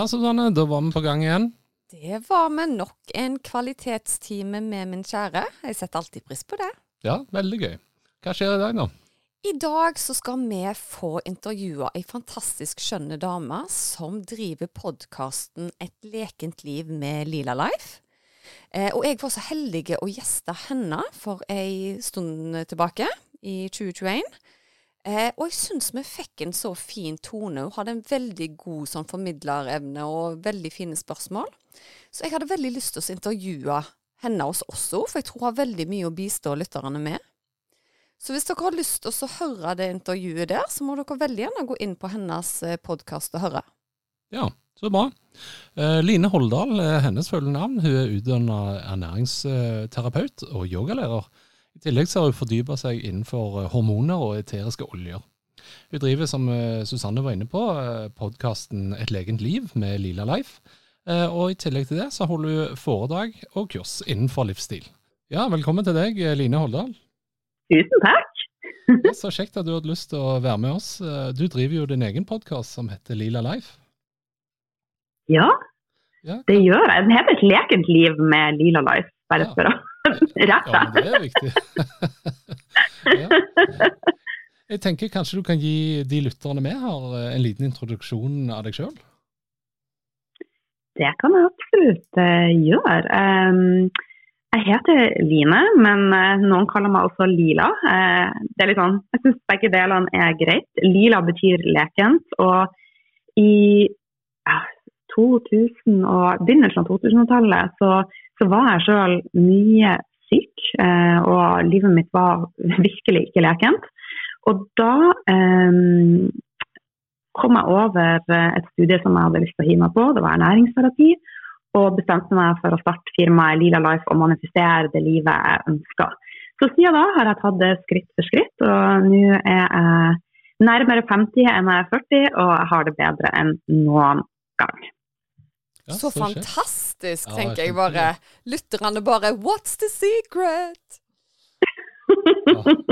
Ja, Susanne, da var vi på gang igjen. Det var vi. nok en kvalitetstime med min kjære. Jeg setter alltid pris på det. Ja, veldig gøy. Hva skjer i dag, da? I dag så skal vi få intervjua ei fantastisk skjønne dame som driver podkasten Et lekent liv med Lila Life. Eh, og jeg var så heldig å gjeste henne for ei stund tilbake, i 2021. Eh, og jeg syns vi fikk en så fin tone. Hun hadde en veldig god sånn, formidlerevne og veldig fine spørsmål. Så jeg hadde veldig lyst til å intervjue henne hos oss òg, for jeg tror hun har veldig mye å bistå lytterne med. Så hvis dere har lyst til å høre det intervjuet der, så må dere veldig gjerne gå inn på hennes podkast og høre. Ja, så bra. Eh, Line Holdal er hennes fulle navn. Hun er utdanna ernæringsterapeut og yogalærer. I tillegg så har hun fordypa seg innenfor hormoner og eteriske oljer. Hun driver, som Susanne var inne på, podkasten Et legent liv med Lila Life. Og i tillegg til det så holder hun foredrag og kurs innenfor livsstil. Ja, velkommen til deg, Line Holdal. Tusen takk. ja, så kjekt at du hadde lyst til å være med oss. Du driver jo din egen podkast som heter Lila Life. Ja, ja, det gjør jeg. Den heter Et lekent liv med Lila Life, bare ja. for å rette. Ja, det er viktig. ja. Jeg tenker kanskje du kan gi de lytterne vi har, en liten introduksjon av deg sjøl? Det kan jeg absolutt uh, gjøre. Jeg heter Line, men uh, noen kaller meg også Lila. Det er litt sånn, jeg syns begge delene er greit. Lila betyr lekent. Og i 2000 og begynnelsen av 2000-tallet så, så, var jeg sjøl mye syk, uh, og livet mitt var virkelig ikke lekent. Og da kom jeg over et studie som jeg hadde lyst til å hive meg på. Det var ernæringsterapi og bestemte meg for å starte firmaet Lila Life og manifestere det livet jeg ønska. Så siden da har jeg tatt det skritt for skritt, og nå er jeg nærmere 50 enn jeg er 40, og jeg har det bedre enn noen gang. Ja, så, så fantastisk, tenker jeg bare. Lytterne bare What's the secret?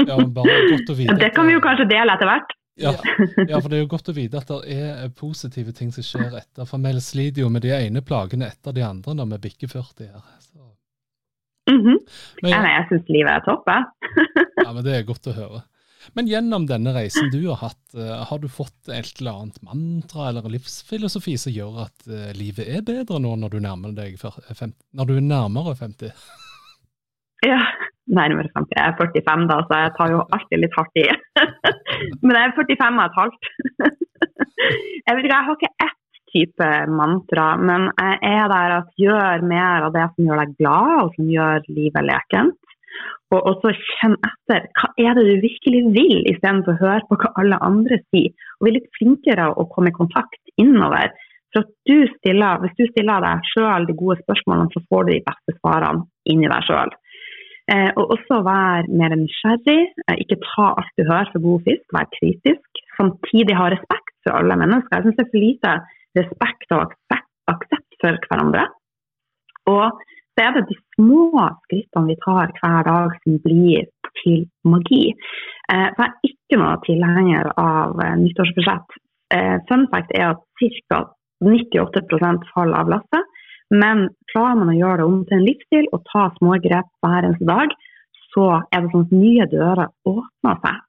ja, bare godt å vite. Det kan vi jo kanskje dele etter hvert. Ja, ja, for det er jo godt å vite at det er positive ting som skjer etter. For vi sliter jo med de ene plagene etter de andre når vi bikker 40 her. Så. Mm -hmm. men, ja, jeg syns livet er topp, jeg. ja, men det er godt å høre. Men gjennom denne reisen du har hatt, uh, har du fått et eller annet mantra eller livsfilosofi som gjør at uh, livet er bedre nå når du deg 50, når du er nærmere 50? ja, nærmere 50. Jeg er 45 da, så jeg tar jo alltid litt hardt i. Men jeg er 45 og et halvt. jeg vet ikke, jeg har ikke ett type mantra, men jeg er der at gjør mer av det som gjør deg glad, og som gjør livet lekent. Og, og så kjenn etter. Hva er det du virkelig vil, istedenfor å høre på hva alle andre sier. Og bli litt flinkere å komme i kontakt innover. For du stiller, Hvis du stiller deg sjøl de gode spørsmålene, så får du de beste svarene inni deg sjøl. Eh, og også være mer nysgjerrig. Eh, ikke ta alt du hører for god fisk, vær kritisk. Samtidig ha respekt for alle mennesker. Jeg syns det er for lite respekt og aksept for hverandre. Og så er det de små skrittene vi tar hver dag som blir til magi. Eh, jeg er ikke noe tilhenger av eh, nyttårsbudsjett. Eh, fun fact er at ca. 98 faller av lasset. Men klarer man å gjøre det om til en livsstil og ta små grep hver eneste dag, så er det sånn at nye dører åpner seg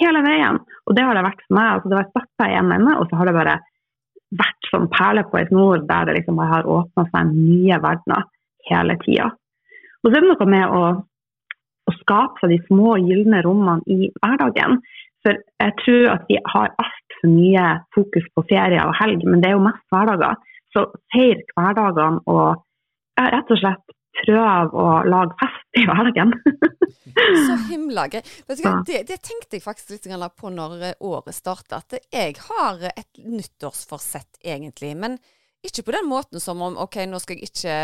hele veien. Og det har det vært for meg. Altså, det har starta i én ende, og så har det bare vært som perler på ei snor der det liksom har åpna seg nye verdener hele tida. Og så er det noe med å, å skape seg de små gylne rommene i hverdagen. For jeg tror at vi har altfor mye fokus på ferie og helg, men det er jo mest hverdager. Så feir hverdagene og rett og slett prøve å lage fest i hverdagen. Så himla hva, det, det, tenkte jeg faktisk litt på når eh, året starta, at jeg har et nyttårsforsett egentlig. Men ikke på den måten som om OK, nå skal jeg ikke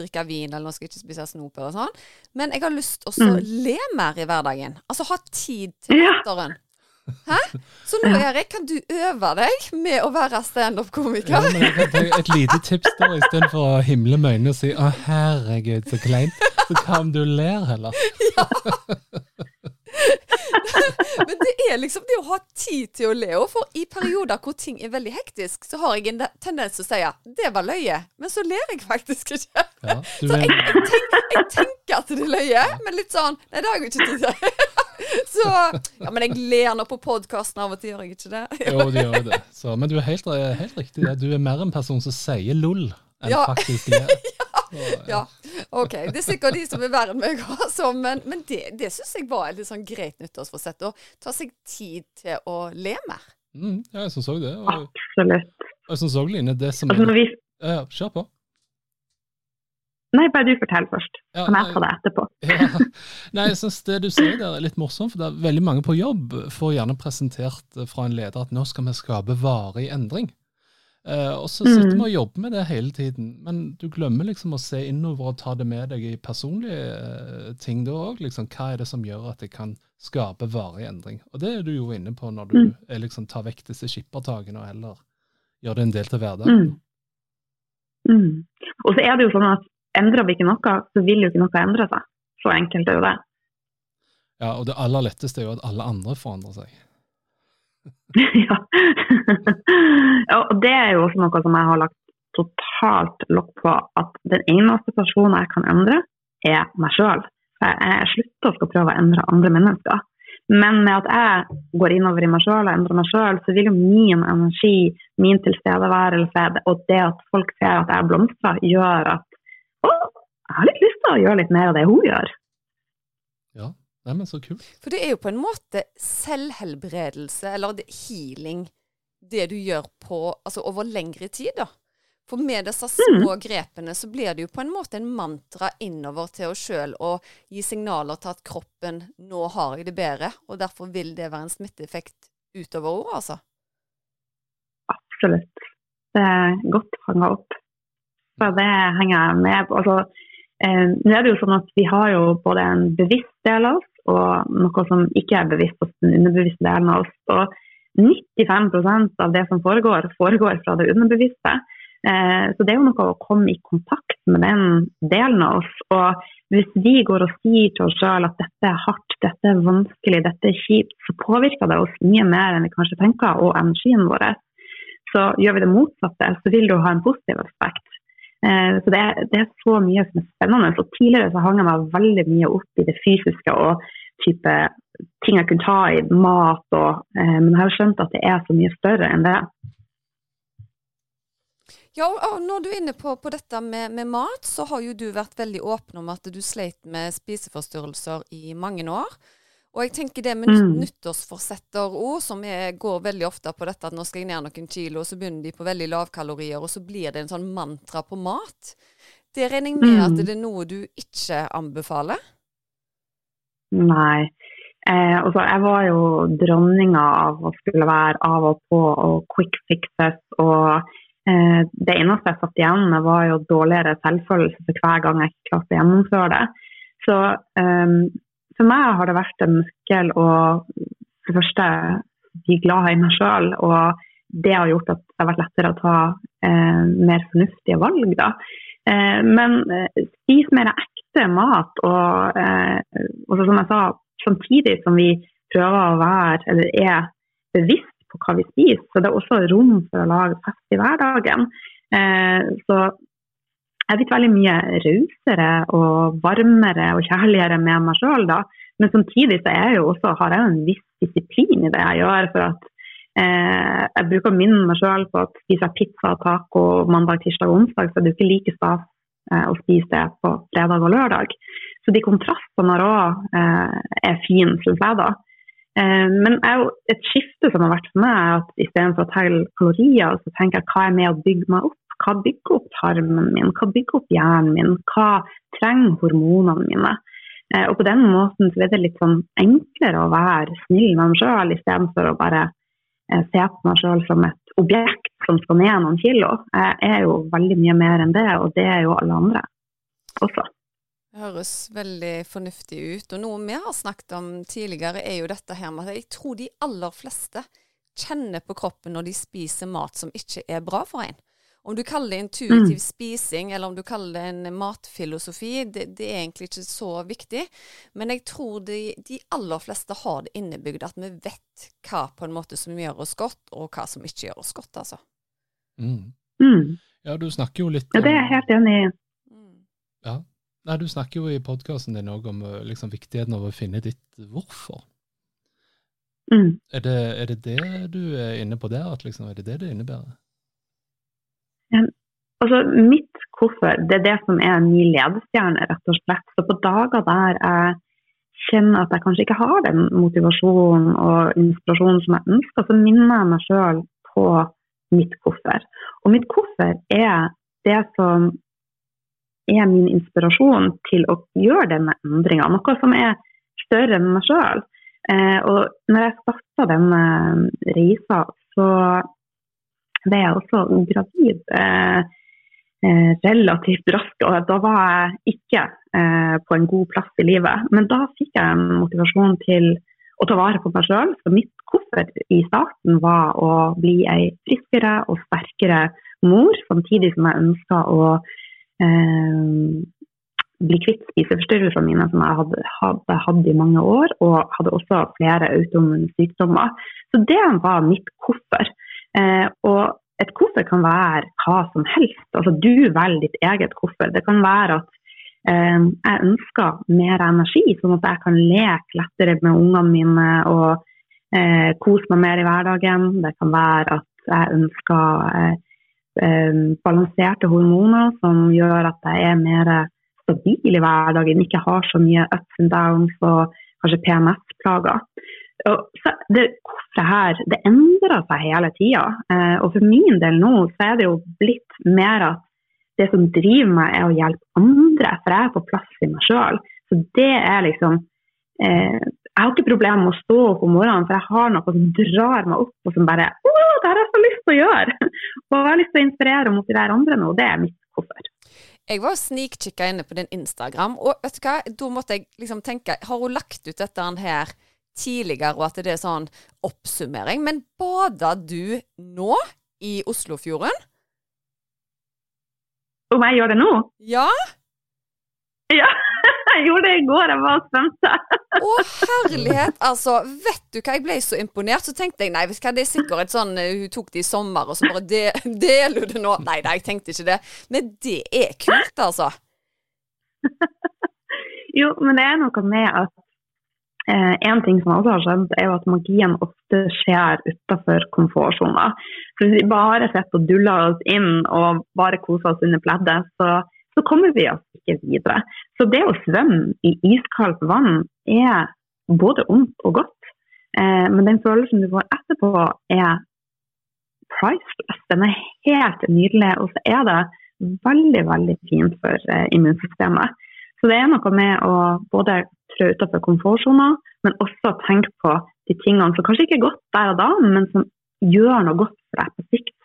drikke vin, eller nå skal jeg ikke spise snop eller sånn. Men jeg har lyst til å mm. le mer i hverdagen. Altså ha tid til latteren. Ja. Hæ? Så nå, Erik, kan du øve deg med å være standup-komiker? Ja, et lite tips da, istedenfor å himle med øynene og si 'Å, herregud, så kleint', så hva om du ler heller? Ja. men det er liksom det å ha tid til å le. For i perioder hvor ting er veldig hektisk, så har jeg en tendens til å si 'det var løye', men så ler jeg faktisk ikke. Ja, så jeg, jeg, tenker, jeg, tenker, at det er løye, men litt sånn Nei, det har jeg ikke tid til. Så Ja, men jeg ler nå på podkasten av og til, gjør jeg ikke det? jo, du gjør det. Så, men du er helt, helt riktig. Du er mer en person som sier lol, enn ja. faktisk ler. Ja. OK. Det er sikkert de som er verre enn meg, altså. Men, men det, det syns jeg var et litt sånn greit nyttårsforsett. Å ta seg tid til å le mer. Mm, ja, jeg syns òg det. Og, Absolutt. Jeg syns òg, Line, det som altså, er, vi... Ja, Kjør på. Nei, bare du fortell først. Ja, kan jeg ta det etterpå? ja. Nei, jeg synes Det du sier der er litt morsomt, for det er veldig mange på jobb får gjerne presentert fra en leder at nå skal vi skape varig endring. Eh, og så sitter vi mm. og jobber med det hele tiden, men du glemmer liksom å se innover og ta det med deg i personlige uh, ting da òg. Liksom, hva er det som gjør at det kan skape varig endring? Og det er du jo inne på når du mm. liksom, tar vekk disse skippertakene og heller gjør det en del til hverdagen. Mm. mm. Og så er det jo sånn at endrer vi ikke noe, så vil jo ikke noe endre seg. Så enkelt er jo det. Ja, og det aller letteste er jo at alle andre forandrer seg. ja. Og det er jo også noe som jeg har lagt totalt lokk på, at den eneste personen jeg kan endre, er meg sjøl. Jeg slutter å skal prøve å endre andre mennesker. Men med at jeg går innover i meg sjøl og endrer meg sjøl, så vil jo min energi, min tilstedeværelse og det at folk ser at jeg blomstrer, gjør at å, jeg har litt lyst til å gjøre litt mer av det hun gjør. Nei, men så kult. For det er jo på en måte selvhelbredelse, eller healing, det du gjør på, altså over lengre tid, da. For med disse små mm. grepene så blir det jo på en måte en mantra innover til oss sjøl og gi signaler til at kroppen 'nå har jeg det bedre', og derfor vil det være en smitteeffekt utover ordet, altså. Absolutt. Det er godt fanga opp. Så det henger jeg med på. Altså, eh, nå er det jo sånn at Vi har jo både en bevisst del av oss og noe som ikke er bevisst hos den underbevisste delen av oss. Og 95% av det som foregår, foregår fra det underbevisste. Eh, så det er jo noe å komme i kontakt med den delen av oss. Og hvis vi går og sier til oss sjøl at dette er hardt, dette er vanskelig, dette er kjipt, så påvirker det oss mye mer enn vi kanskje tenker, og energien vår. Så gjør vi det motsatte, så vil det jo ha en positiv aspekt. Eh, så det er, det er, så mye som er spennende. Så tidligere så hang jeg meg veldig mye opp i det fysiske og type ting jeg kunne ta i, mat og eh, Men jeg har skjønt at det er så mye større enn det. Ja, og når du er inne på, på dette med, med, mat, så har jo du vært veldig åpen om at du sleit med spiseforstyrrelser i mange år. Og jeg tenker det med mm. nyttårsforsetter òg, som jeg går veldig ofte på dette at nå skal jeg ned noen kilo, og så begynner de på veldig lavkalorier, og så blir det en sånn mantra på mat. Det regner jeg med mm. at det er noe du ikke anbefaler? Nei. Eh, altså, jeg var jo dronninga av å skulle være av og på og quick fixes. Og eh, det eneste jeg satt igjen med, var jo dårligere selvfølelse for hver gang jeg ikke klarte å gjennomføre det. Så eh, for meg har det vært en nøkkel å for det første bli glad i meg sjøl. Og det har gjort at det har vært lettere å ta eh, mer fornuftige valg. Da. Eh, men eh, spis mer ekte mat. Og, eh, og som jeg sa, samtidig som vi prøver å være, eller er bevisst på hva vi spiser, så det er også rom for å lage fest i hverdagen. Eh, så jeg er blitt veldig mye rausere og varmere og kjærligere med meg sjøl da. Men samtidig så jeg også, har jeg en viss disiplin i det jeg gjør. for at eh, Jeg bruker å minne meg sjøl på at spiser jeg pizza og taco mandag, tirsdag og onsdag, så er det ikke like stas eh, å spise det på fredag og lørdag. Så de kontrastene her òg eh, er fine, syns jeg da. Eh, men et skifte som har vært for meg, er at istedenfor å telle kalorier, så tenker jeg hva er med å bygge meg opp hva bygger opp tarmen min, hva bygger opp hjernen min, hva trenger hormonene mine. Eh, og på den måten så er det litt sånn enklere å være snill med meg sjøl, istedenfor å bare eh, se på meg sjøl som et objekt som skal ned noen kilo. Jeg er jo veldig mye mer enn det, og det er jo alle andre også. Det høres veldig fornuftig ut. Og noe vi har snakket om tidligere, er jo dette her med at jeg tror de aller fleste kjenner på kroppen når de spiser mat som ikke er bra for en. Om du kaller det intuitiv mm. spising, eller om du kaller det en matfilosofi, det, det, er egentlig ikke så viktig. Men jeg tror de, de, aller fleste har det innebygd at vi vet hva på en måte som gjør oss godt, og hva som ikke gjør oss godt, altså. Mm. Mm. Ja, du snakker jo litt om Ja, det er jeg helt enig i. Mm. Ja, Nei, Du snakker jo i podkasten din òg om eh, liksom, viktigheten av å finne ditt hvorfor. Mm. Er, det, er, det, det du er inne på der? At liksom, er det det det innebærer? Altså, mitt hvorfor, det er det som er min ledestjerne, rett og slett. Så på dager der jeg kjenner at jeg kanskje ikke har den motivasjonen og inspirasjonen som jeg ønsker, så minner jeg meg sjøl på mitt hvorfor. Og mitt hvorfor er det som er min inspirasjon til å gjøre denne endringa. Noe som er større enn meg sjøl. Eh, og når jeg starta denne reisa, så ble er også gravid eh, eh, relativt raskt. Og da var jeg ikke eh, på en god plass i livet. Men da fikk jeg en motivasjon til å ta vare på meg sjøl. Så mitt hvorfor i starten var å bli ei friskere og sterkere mor, samtidig som jeg ønska å eh, bli kvitt spiseforstyrrelsene mine som jeg hadde, hadde i mange år, og hadde også flere autoimmune sykdommer. Så det var mitt hvorfor. Eh, og et hvorfor kan være hva som helst. Altså Du velger ditt eget hvorfor. Det kan være at eh, jeg ønsker mer energi, sånn at jeg kan leke lettere med ungene mine og eh, kose meg mer i hverdagen. Det kan være at jeg ønsker eh, eh, balanserte hormoner som gjør at jeg er mer stabil i hverdagen, ikke har så mye ups and downs og kanskje PMS-plager. Det, det, her, det endrer seg hele tida. Eh, og for min del nå så er det jo blitt mer at det som driver meg, er å hjelpe andre, for jeg er på plass i meg sjøl. Så det er liksom eh, Jeg har ikke problemer med å stå opp om morgenen, for jeg har noe som drar meg opp, og som bare Å, det har jeg så lyst til å gjøre! Og jeg har lyst til å inspirere og motivere andre nå, det er mitt hvorfor. Jeg var snikkikka inne på din Instagram, og vet du hva, da måtte jeg liksom tenke Har hun lagt ut dette her tidligere, og at det er sånn oppsummering? Men bada du nå i Oslofjorden? Om jeg gjør det nå? Ja. Ja, jeg gjorde det i går. Jeg var svømte. Å, herlighet. Altså, vet du hva, jeg ble så imponert. Så tenkte jeg nei, hva, det er sikkert sånn eh, Hun tok det i sommer, og så bare de, deler du det nå. Nei da, jeg tenkte ikke det. Men det er kult, altså. jo, men det er noe med at en ting som også har skjedd, er jo at magien ofte skjer utenfor komfortsona. Hvis vi bare sitter og duller oss inn og bare koser oss under pleddet, så så kommer vi oss ikke videre. Så det å svømme i iskaldt vann er både ondt og godt. Eh, men den følelsen du får etterpå, er priceless. Den er helt nydelig. Og så er det veldig, veldig fint for eh, immunsystemet. Så det er noe med å både trå utenfor komfortsona, men også tenke på de tingene som kanskje ikke er godt der og da, men som gjør noe godt for deg på sikt.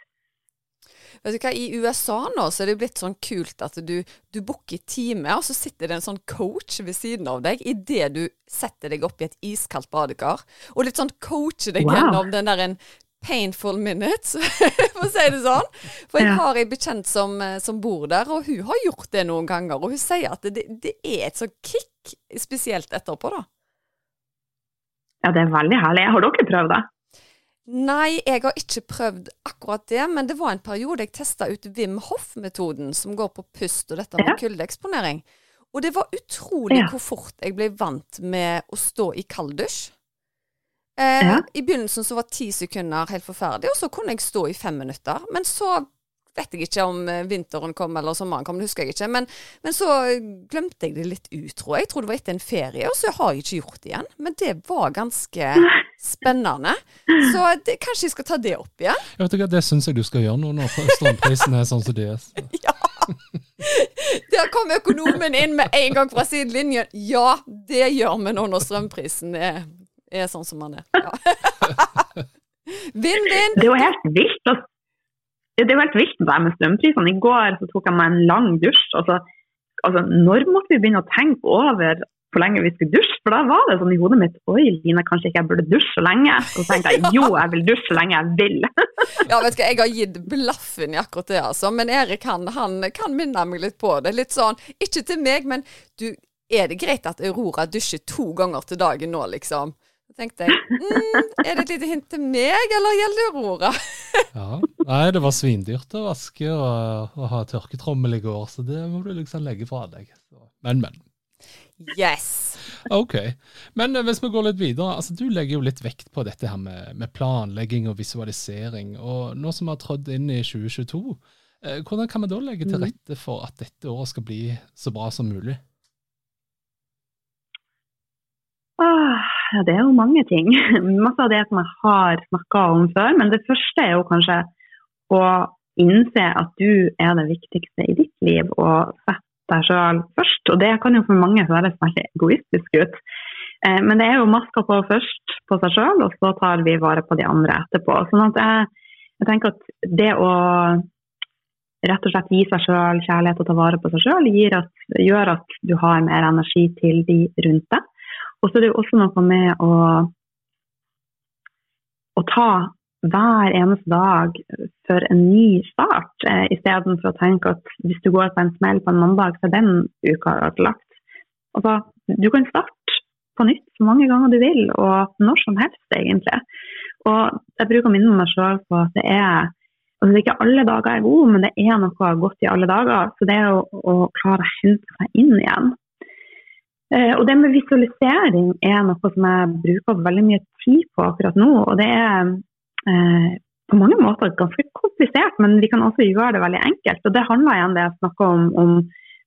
Vet du hva, I USA nå så er det blitt sånn kult at du, du booker time, og så sitter det en sånn coach ved siden av deg idet du setter deg opp i et iskaldt badekar, og litt sånn coacher deg wow. gjennom den der en painful minutes, for å si det sånn. For jeg har ei bekjent som, eh, som, bor der, og hun har gjort det noen ganger. Og hun sier at det, det er et sånt kick, spesielt etterpå, da. Ja, det er veldig herlig. Har dere prøvd det? Nei, jeg har ikke prøvd akkurat det, men det var en periode jeg testa ut Wim Hoff-metoden, som går på pust og dette med ja. kuldeeksponering. Og det var utrolig ja. hvor fort jeg ble vant med å stå i kalddusj. Eh, ja. I begynnelsen så var ti sekunder helt forferdelig, og så kunne jeg stå i fem minutter. Men så vet jeg ikke om eh, vinteren kom eller sommeren kom, det husker jeg ikke. Men, men så glemte jeg det litt ut, tror jeg. Jeg tror det var etter en ferie, og så har jeg ikke gjort det igjen. Men det var ganske spennende. Så det, kanskje jeg skal ta det opp igjen. Jeg vet ikke, Det syns jeg du skal gjøre nå når strømprisen er sånn som det er. Så. Ja. Der kom økonomen inn med en gang fra sidelinjen. Ja, det gjør vi nå når strømprisen er, er sånn som den er. Ja. Vinn-vinn! Det er jo helt vilt. å- Det er jo helt vilt det der med strømprisene. I går så tok jeg meg en lang dusj. Altså, altså, når måtte vi begynne å tenke over hvor lenge vi skulle dusje? For da var det sånn i hodet mitt Oi, Line, kanskje ikke jeg burde dusje så lenge? Og så tenkte jeg jo, jeg vil dusje så lenge jeg vil. Ja, vet du hva, jeg har gitt blaffen i akkurat det, altså. Men Erik han, han kan minne meg litt på det. Litt sånn, ikke til meg, men du, er det greit at Aurora dusjer to ganger til dagen nå, liksom? Så tenkte jeg, mm, er det et lite hint til meg, eller gjelder det Aurora? Ja. Nei, det var svindyrt å vaske og, og ha tørketrommel i går, så det må du liksom legge fra deg. Men, men. Yes! Ok. Men eh, hvis vi går litt videre, altså du legger jo litt vekt på dette her med, med planlegging og visualisering. Og nå som vi har trådt inn i 2022, eh, hvordan kan vi da legge til rette for at dette året skal bli så bra som mulig? Åh, ja, det er jo mange ting. Masse av det som jeg har snakka om før. Men det første er jo kanskje å innse at du er det viktigste i ditt liv, og sette deg sjøl først. Og det kan jo for mange høres veldig egoistisk ut. Eh, Men det er jo maska på først på seg sjøl, og så tar vi vare på de andre etterpå. Sånn at jeg, jeg tenker at det å rett og slett gi seg sjøl kjærlighet og ta vare på seg sjøl, gjør at du har mer energi til de rundt deg. Og så er det jo også noe med å, å ta hver eneste dag for en ny start, eh, istedenfor å tenke at hvis du går på en smell på en mandag, så er den uka ødelagt. Altså, du kan starte på nytt så mange ganger du vil, og når som helst, egentlig. Og jeg bruker å minne meg sjøl på at det er altså det er ikke alle dager er gode, men det er noe godt i alle dager. Så det er å, å klare å hente seg inn igjen. Eh, og det med visualisering er noe som jeg bruker veldig mye tid på akkurat nå. Og det er eh, på mange måter ganske komplisert, men vi kan også gjøre det veldig enkelt. Og det handler igjen det jeg snakker om, om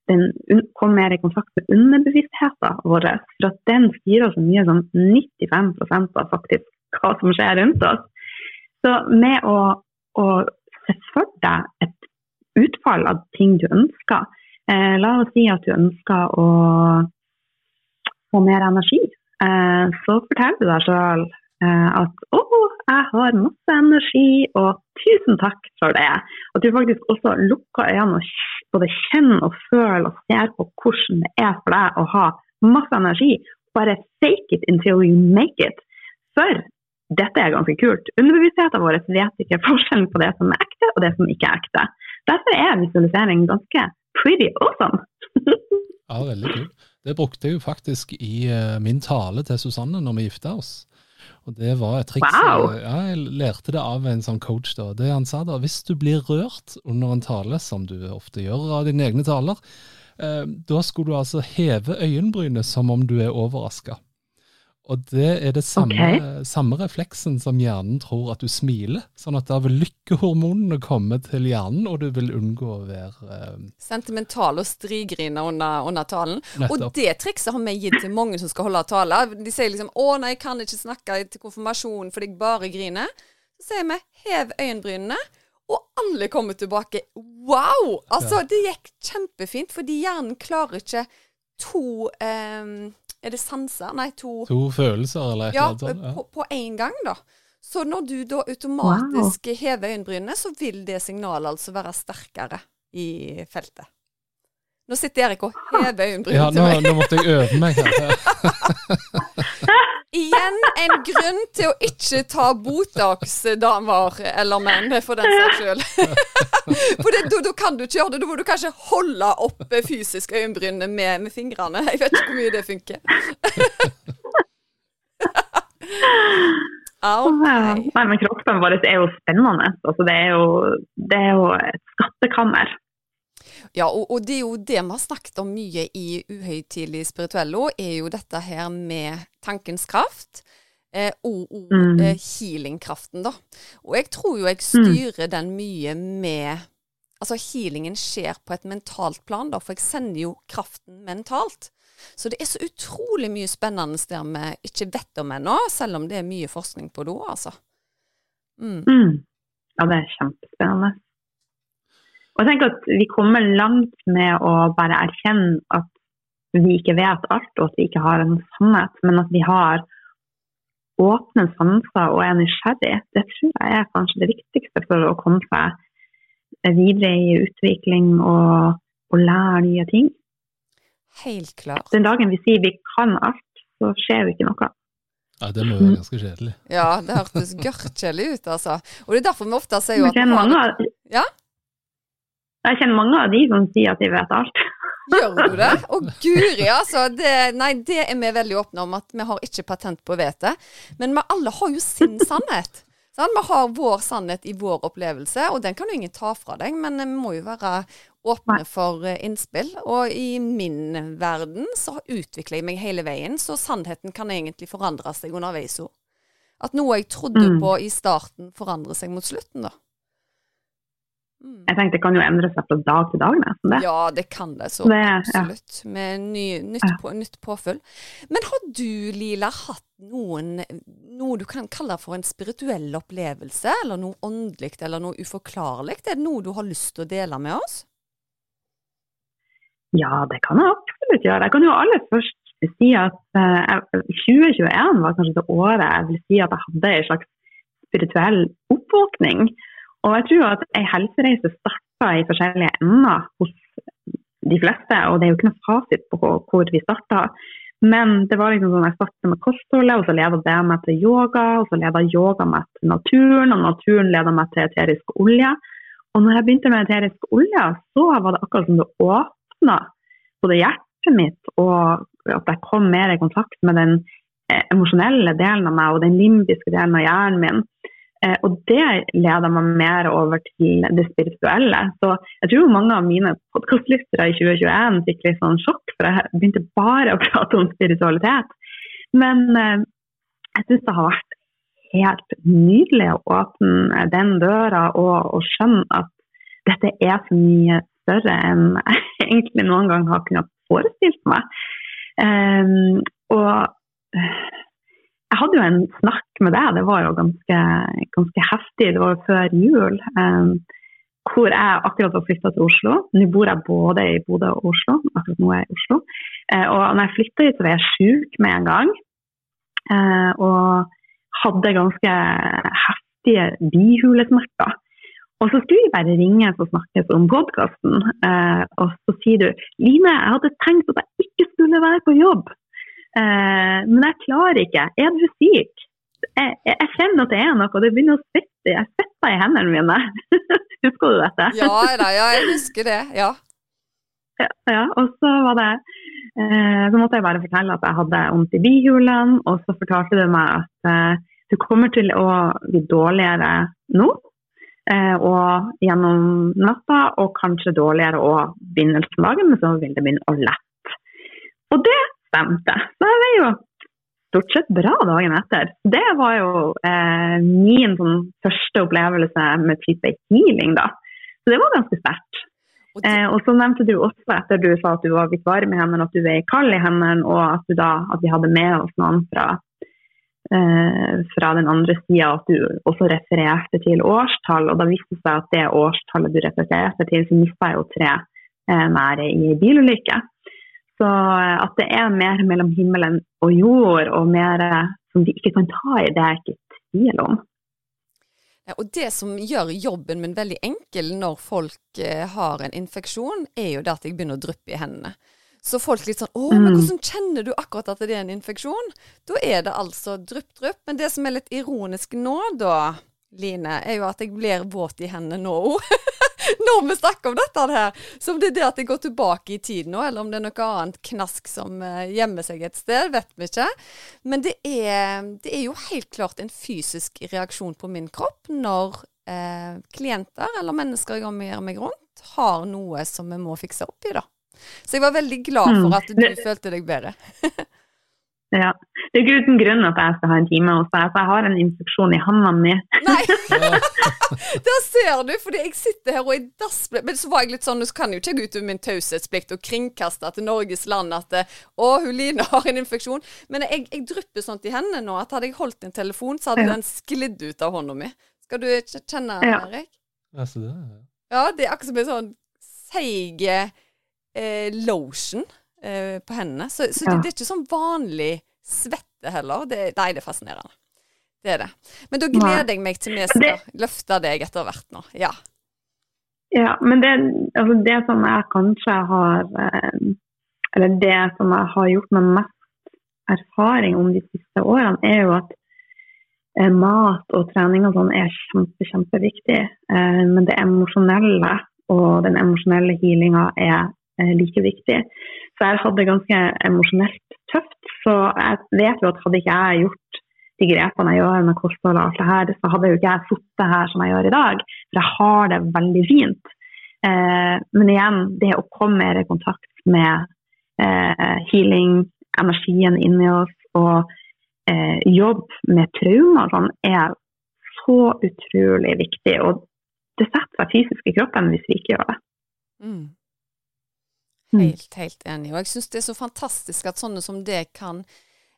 den komme mer i kontakt med underbevisstheten vår. For at den styrer så mye som 95 av faktisk hva som skjer rundt oss. Så med å, å se for deg et utfall av ting du ønsker eh, La oss si at du ønsker å få mer energi. Eh, så forteller du deg sjøl eh, at å, jeg har masse energi, og tusen takk for det. At du faktisk også lukker øynene og både kjenner og føler og ser på hvordan det er for deg å ha masse energi. Bare fake it until you make it. For dette er ganske kult. Underbevisstheten vår vet ikke forskjellen på det som er ekte og det som ikke er ekte. Derfor er visualisering ganske pretty awesome. Ja, veldig kult. Det brukte jeg jo faktisk i uh, min tale til Susanne når vi gifta oss. Og det var et triks. Wow. Ja, jeg lærte det av en sånn coach. da. Det han sa da, Hvis du blir rørt under en tale, som du ofte gjør av dine egne taler, eh, da skulle du altså heve øyenbrynet som om du er overraska. Og det er det samme, okay. samme refleksen som hjernen tror at du smiler. Sånn at da vil lykkehormonene komme til hjernen, og du vil unngå å være eh, Sentimental og strigrine under, under talen. Og det trikset har vi gitt til mange som skal holde tale. De sier liksom 'Å nei, jeg kan ikke snakke til konfirmasjon fordi jeg bare griner'. Så sier vi 'hev øyenbrynene', og alle kommer tilbake. Wow! Altså, det gikk kjempefint, fordi hjernen klarer ikke to eh, Er det sanser? Nei, to to følelser eller et Ja, eller annet sånt. Ja. på, én en gang, da. Så når du da automatisk hever øyenbrynene, så vil det signalet altså være sterkere i feltet. Nå sitter Erik og hever øyenbrynene Ja, til meg. Ja, nå måtte jeg øve meg her. Igjen en grunn til å ikke ta Botox, damer eller menn, for den saks skyld. For det- da da kan du ikke gjøre det. Da må du kanskje holde oppe fysisk øyenbrynene med, med fingrene. Jeg vet ikke hvor mye det funker. Okay. Nei, men kroppen vår er jo spennende. Altså, det, er jo, det er jo et skattekammer. Ja, og, og det er jo det vi har snakket om mye i Uhøytidelig spirituello, er jo dette her med tankens kraft. Eh, og og Mm. eh, healingkraften, da. Og jeg tror jo jeg styrer den mye med Altså healingen skjer på et mentalt plan, da, for jeg sender jo kraften mentalt. Så det er så utrolig mye spennende der vi ikke vet om ennå, selv om det er mye forskning på det òg, altså. Mm. Mm. Ja, det er kjempespennende. Og jeg tenker at Vi kommer langt med å bare erkjenne at vi ikke vet alt, og at vi ikke har en sannhet, men at vi har åpne sanser og er nysgjerrig. Det tror jeg er kanskje det viktigste for å komme seg videre i utvikling og, og lære nye ting. Helt klart. Den dagen vi sier vi kan alt, så skjer jo ikke noe. Ja, Det må være ganske kjedelig. Ja, det hørtes gørrkjedelig ut, altså. Og det er derfor vi ofte sier jo at Men det er mange ja? Jeg kjenner mange av de som sier at de vet alt. Gjør du det? Å guri, altså. Det, nei, det er vi veldig åpne om, at vi har ikke patent på å vite. Men vi alle har jo sin sannhet. Sant? Vi har vår sannhet i vår opplevelse, og den kan jo ingen ta fra deg. Men vi må jo være åpne for eh, innspill. Og i min verden så utvikler jeg meg hele veien, så sannheten kan egentlig forandre seg underveis òg. At noe jeg trodde mm. på i starten, forandrer seg mot slutten, da. Mm. Jeg tenkte det kan jo endre seg fra dag til dag. Nesten, det. Ja, det kan det. Så det, absolutt. Ja. Med ny, nytt, på, nytt, påfyll. Men har du, Lila, hatt noen noe du kan kalle for en spirituell opplevelse? Eller noe åndelig eller noe uforklarlig? Er det noe du har lyst til å dele med oss? Ja, det kan jeg absolutt gjøre. Jeg kan jo aller først si at uh, eh, 2021 var kanskje det året jeg vil si at jeg hadde en slags spirituell oppvåkning. Og jeg tror at ei helsereise starter i forskjellige ender hos de fleste, og det er jo ikke noe fasit på hvor vi starter. Men det var liksom sånn jeg startet med kostholdet, og så leda det meg til yoga, og så leda yoga meg til naturen, og naturen leda meg til eterisk olje. Og når jeg begynte med eterisk olje, så var det akkurat som det åpna både hjertet mitt, og at jeg kom mer i kontakt med den eh, emosjonelle delen av meg og den limbiske delen av hjernen min. Eh, og det leder meg mer over til det spirituelle. Så jeg tror mange av mine podkastlyttere i 2021 fikk litt sånn sjokk, for jeg begynte bare å prate om spiritualitet. Men eh, jeg syns det har vært helt nydelig å åpne den døra og, og skjønne at dette er så mye større enn jeg egentlig noen gang har kunnet forestilt meg. Um, og jeg hadde jo en snakk med deg, det var jo ganske, ganske heftig. Det var jo før jul. Um, hvor jeg akkurat var flytta til Oslo. Nå bor jeg både i Bodø og Oslo. akkurat nå er jeg i Oslo. Uh, og når jeg flytta hit, så var jeg sjuk med en gang. Uh, og hadde ganske heftige bihulesmerter. Og så skulle vi bare ringe og snakkes om podkasten. Uh, og så sier du Line, jeg hadde tenkt at jeg ikke skulle være på jobb. Eh, men jeg klarer ikke. Er du syk? Jeg, jeg, kjenner at det er noe, det begynner å svette. Jeg svetter i hendene mine. husker du dette? ja, da, ja, jeg husker det. Ja. ja, ja og så var det eh, Så måtte jeg bare fortelle at jeg hadde vondt i bihulene, og så fortalte du meg at eh, du kommer til å bli dårligere nå. Eh, og gjennom natta, og kanskje dårligere òg begynnelsen av dagen, men så vil det begynne å lette. Og det stemte. Så jeg var jo stort sett bra dagen etter. Det var jo eh, min sånn, første opplevelse med type healing, da. Så det var ganske sterkt. Eh, og så nevnte du også etter du sa at du var litt varm i hendene, at du var kald i hendene, og at, da, at vi hadde med oss noen fra, eh, fra den andre sida, at du også refererte til årstall. Og da viste det seg at det årstallet du refererte til, så mista jeg jo tre eh, nære i bilulykke. Så eh, at det er mer mellom himmelen og jord, og mer eh, som vi ikke kan ta i, det er jeg ikke tvil om. Ja, og Det som gjør jobben min veldig enkel når folk eh, har en infeksjon, er jo det at jeg begynner å dryppe i hendene. Så folk litt sånn 'Å, men mm. hvordan kjenner du akkurat at det er en infeksjon?' Da er det altså drypp, drypp. Men det som er litt ironisk nå, da, Line, er jo at jeg blir våt i hendene nå òg. når vi snakker om dette her. Så om det er det at jeg går tilbake i tid nå, eller om det er noe annet knask som uh, gjemmer seg et sted, vet vi ikke. Men det er, det er jo helt klart en fysisk reaksjon på min kropp når eh, klienter eller mennesker jeg omgir meg rundt, har noe som vi må fikse opp i, da. Så jeg var veldig glad for mm. at du mm. følte deg bedre. Ja. Det er ikke uten grunn at jeg skal ha en time hos deg, for jeg har en infeksjon i hånda mi. Nei. der ser du! Fordi jeg sitter her og er dassbløt. Men så var jeg litt sånn, så kan jo ikke gå ut over min taushetsplikt og kringkaste til Norges land at å, hun Line har en infeksjon. Men jeg, jeg drypper sånt i hendene nå at hadde jeg holdt en telefon, så hadde ja. den sklidd ut av hånda mi. Skal du kjenne, ja. Erik? Ja, så det, ja. ja, det er akkurat som en sånn seig eh, lotion eh, på hendene. Så, så det, det, er ikke sånn vanlig svette heller. Det, nei, det er fascinerende. Det er det. Men da gleder jeg meg til vi skal løfte deg etter hvert nå. Ja. Ja, men det, altså det som jeg kanskje har eh, Eller det som jeg har gjort med mest erfaring om de siste årene, er jo at eh, mat og trening og sånn er kjempe, kjempeviktig. Men det emosjonelle og den emosjonelle healinga er like viktig. Så jeg hadde det ganske emosjonelt tøft. Så jeg vet jo at hadde ikke jeg gjort de grepene jeg gjør med kosthold og alt det her, så hadde jo ikke jeg sittet her som jeg gjør i dag. For jeg har det veldig fint. Eh, men igjen, det å komme mer i kontakt med eh, healing, energien inni oss og eh, jobb med traumer sånn, er så utrolig viktig. Og det setter seg fysisk i kroppen hvis vi ikke gjør det. Mm. Helt, helt enig. Og jeg syns det er så fantastisk at sånne som det kan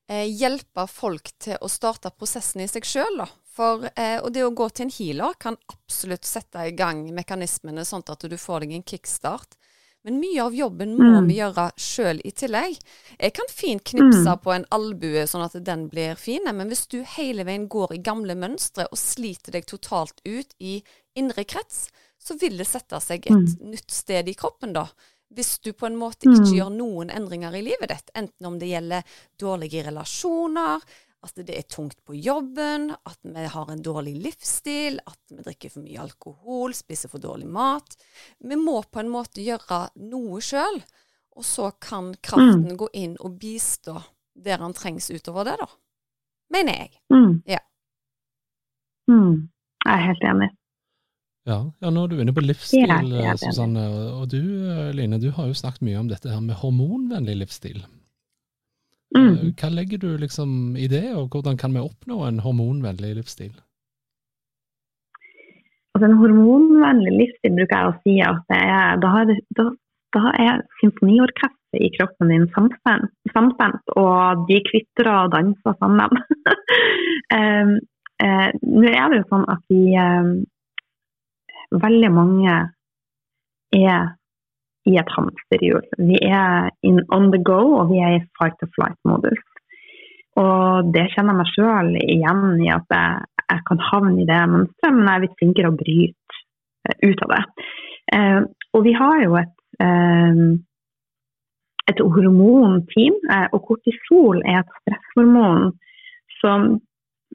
eh, hjelpe folk til å starte prosessen i seg sjøl. For, eh, og det å gå til en healer kan absolutt sette i gang mekanismene sånn at du får deg en kickstart. Men mye av jobben må mm. vi gjøre sjøl i tillegg. Jeg kan fint knipse mm. på en albue sånn at den blir fin, men hvis du hele veien går i gamle mønstre og sliter deg totalt ut i indre krets, så vil det sette seg et mm. nytt sted i kroppen da hvis du på en måte ikke mm. gjør noen endringer i livet ditt, enten om det gjelder dårlige relasjoner, at det er tungt på jobben, at vi har en dårlig livsstil, at vi drikker for mye alkohol, spiser for dårlig mat. Vi må på en måte gjøre noe sjøl, og så kan kraften mm. gå inn og bistå der han trengs utover det, da. Mener jeg. Mm. Ja. Mm. Jeg er helt enig. Ja, ja, nå er du inne på livsstil, ja, Susanne. Og du Line, du har jo snakket mye om dette her med hormonvennlig livsstil. Mm. Eh, hva legger du liksom i det, og hvordan kan vi oppnå en hormonvennlig livsstil? Altså En hormonvennlig livsstil bruker jeg å si at det er, da, er, da, da er symfoniorkesteret i kroppen din samstemt, samstemt, og de kvitrer og danser sammen. um, uh, Nå er det jo sånn at vi um, veldig mange er i et hamsterhjul. Vi er on the go, og vi er i fight or flight-modus. Og det kjenner jeg meg sjøl igjen i at jeg, jeg, kan havne i det mønsteret, men jeg er litt flinkere å bryte uh, ut av det. Eh, og vi har jo et, eh, et hormonteam, og kortisol er et stresshormon som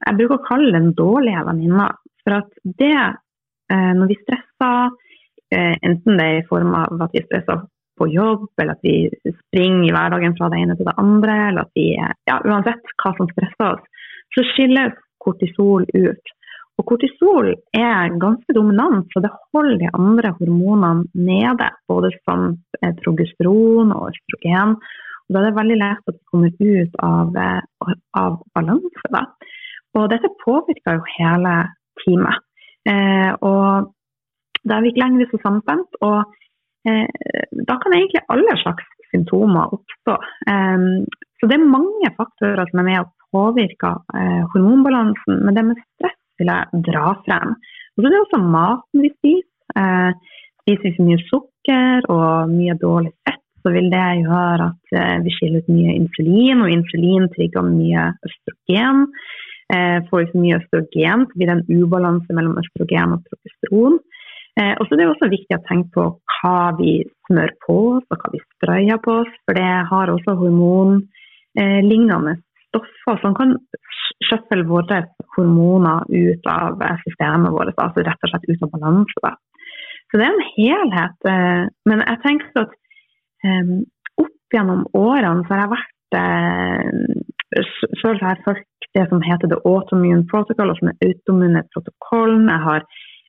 jeg bruker å kalle den dårlige venninna. For at det Eh, når vi stresser, eh, enten det er i form av at vi stresser på jobb, eller at vi springer i hverdagen fra det ene til det andre, eller at vi ja, Uansett hva som stresser oss, så skilles kortisol ut. Og kortisol er ganske dominant, så det holder de andre hormonene nede, både som eh, progesteron og østrogen. Og da er det veldig lett at vi kommer ut av, av balanse. Og dette påvirker jo hele teamet. Eh, og da er vi ikke lenger så samstemt. Og eh, da kan egentlig alle slags symptomer oppstå. Eh, så det er mange faktorer som er med å påvirke eh, hormonbalansen, men det med stress vil jeg dra frem. Og så er det også maten vi spiser. Spiser vi for mye sukker og mye dårlig fett, så vil det gjøre at vi skiller ut mye insulin, og insulin trigger mye østrogen. Eh, får for mye østrogen, så blir det en ubalanse mellom østrogen og progesteron. Eh, og så er det også viktig å tenke på hva vi smør på oss, og hva vi sprayer på oss. For det har også hormonlignende stoffer som kan skjøfle våre hormoner ut av systemet vårt, altså rett og slett ut av balanse. Så det er en helhet. Eh, men jeg tenker at um, opp gjennom årene så har jeg vært Sjøl har jeg fulgt det som heter The Autoimmune Protocol, som er autoimmune protokollen. Jeg har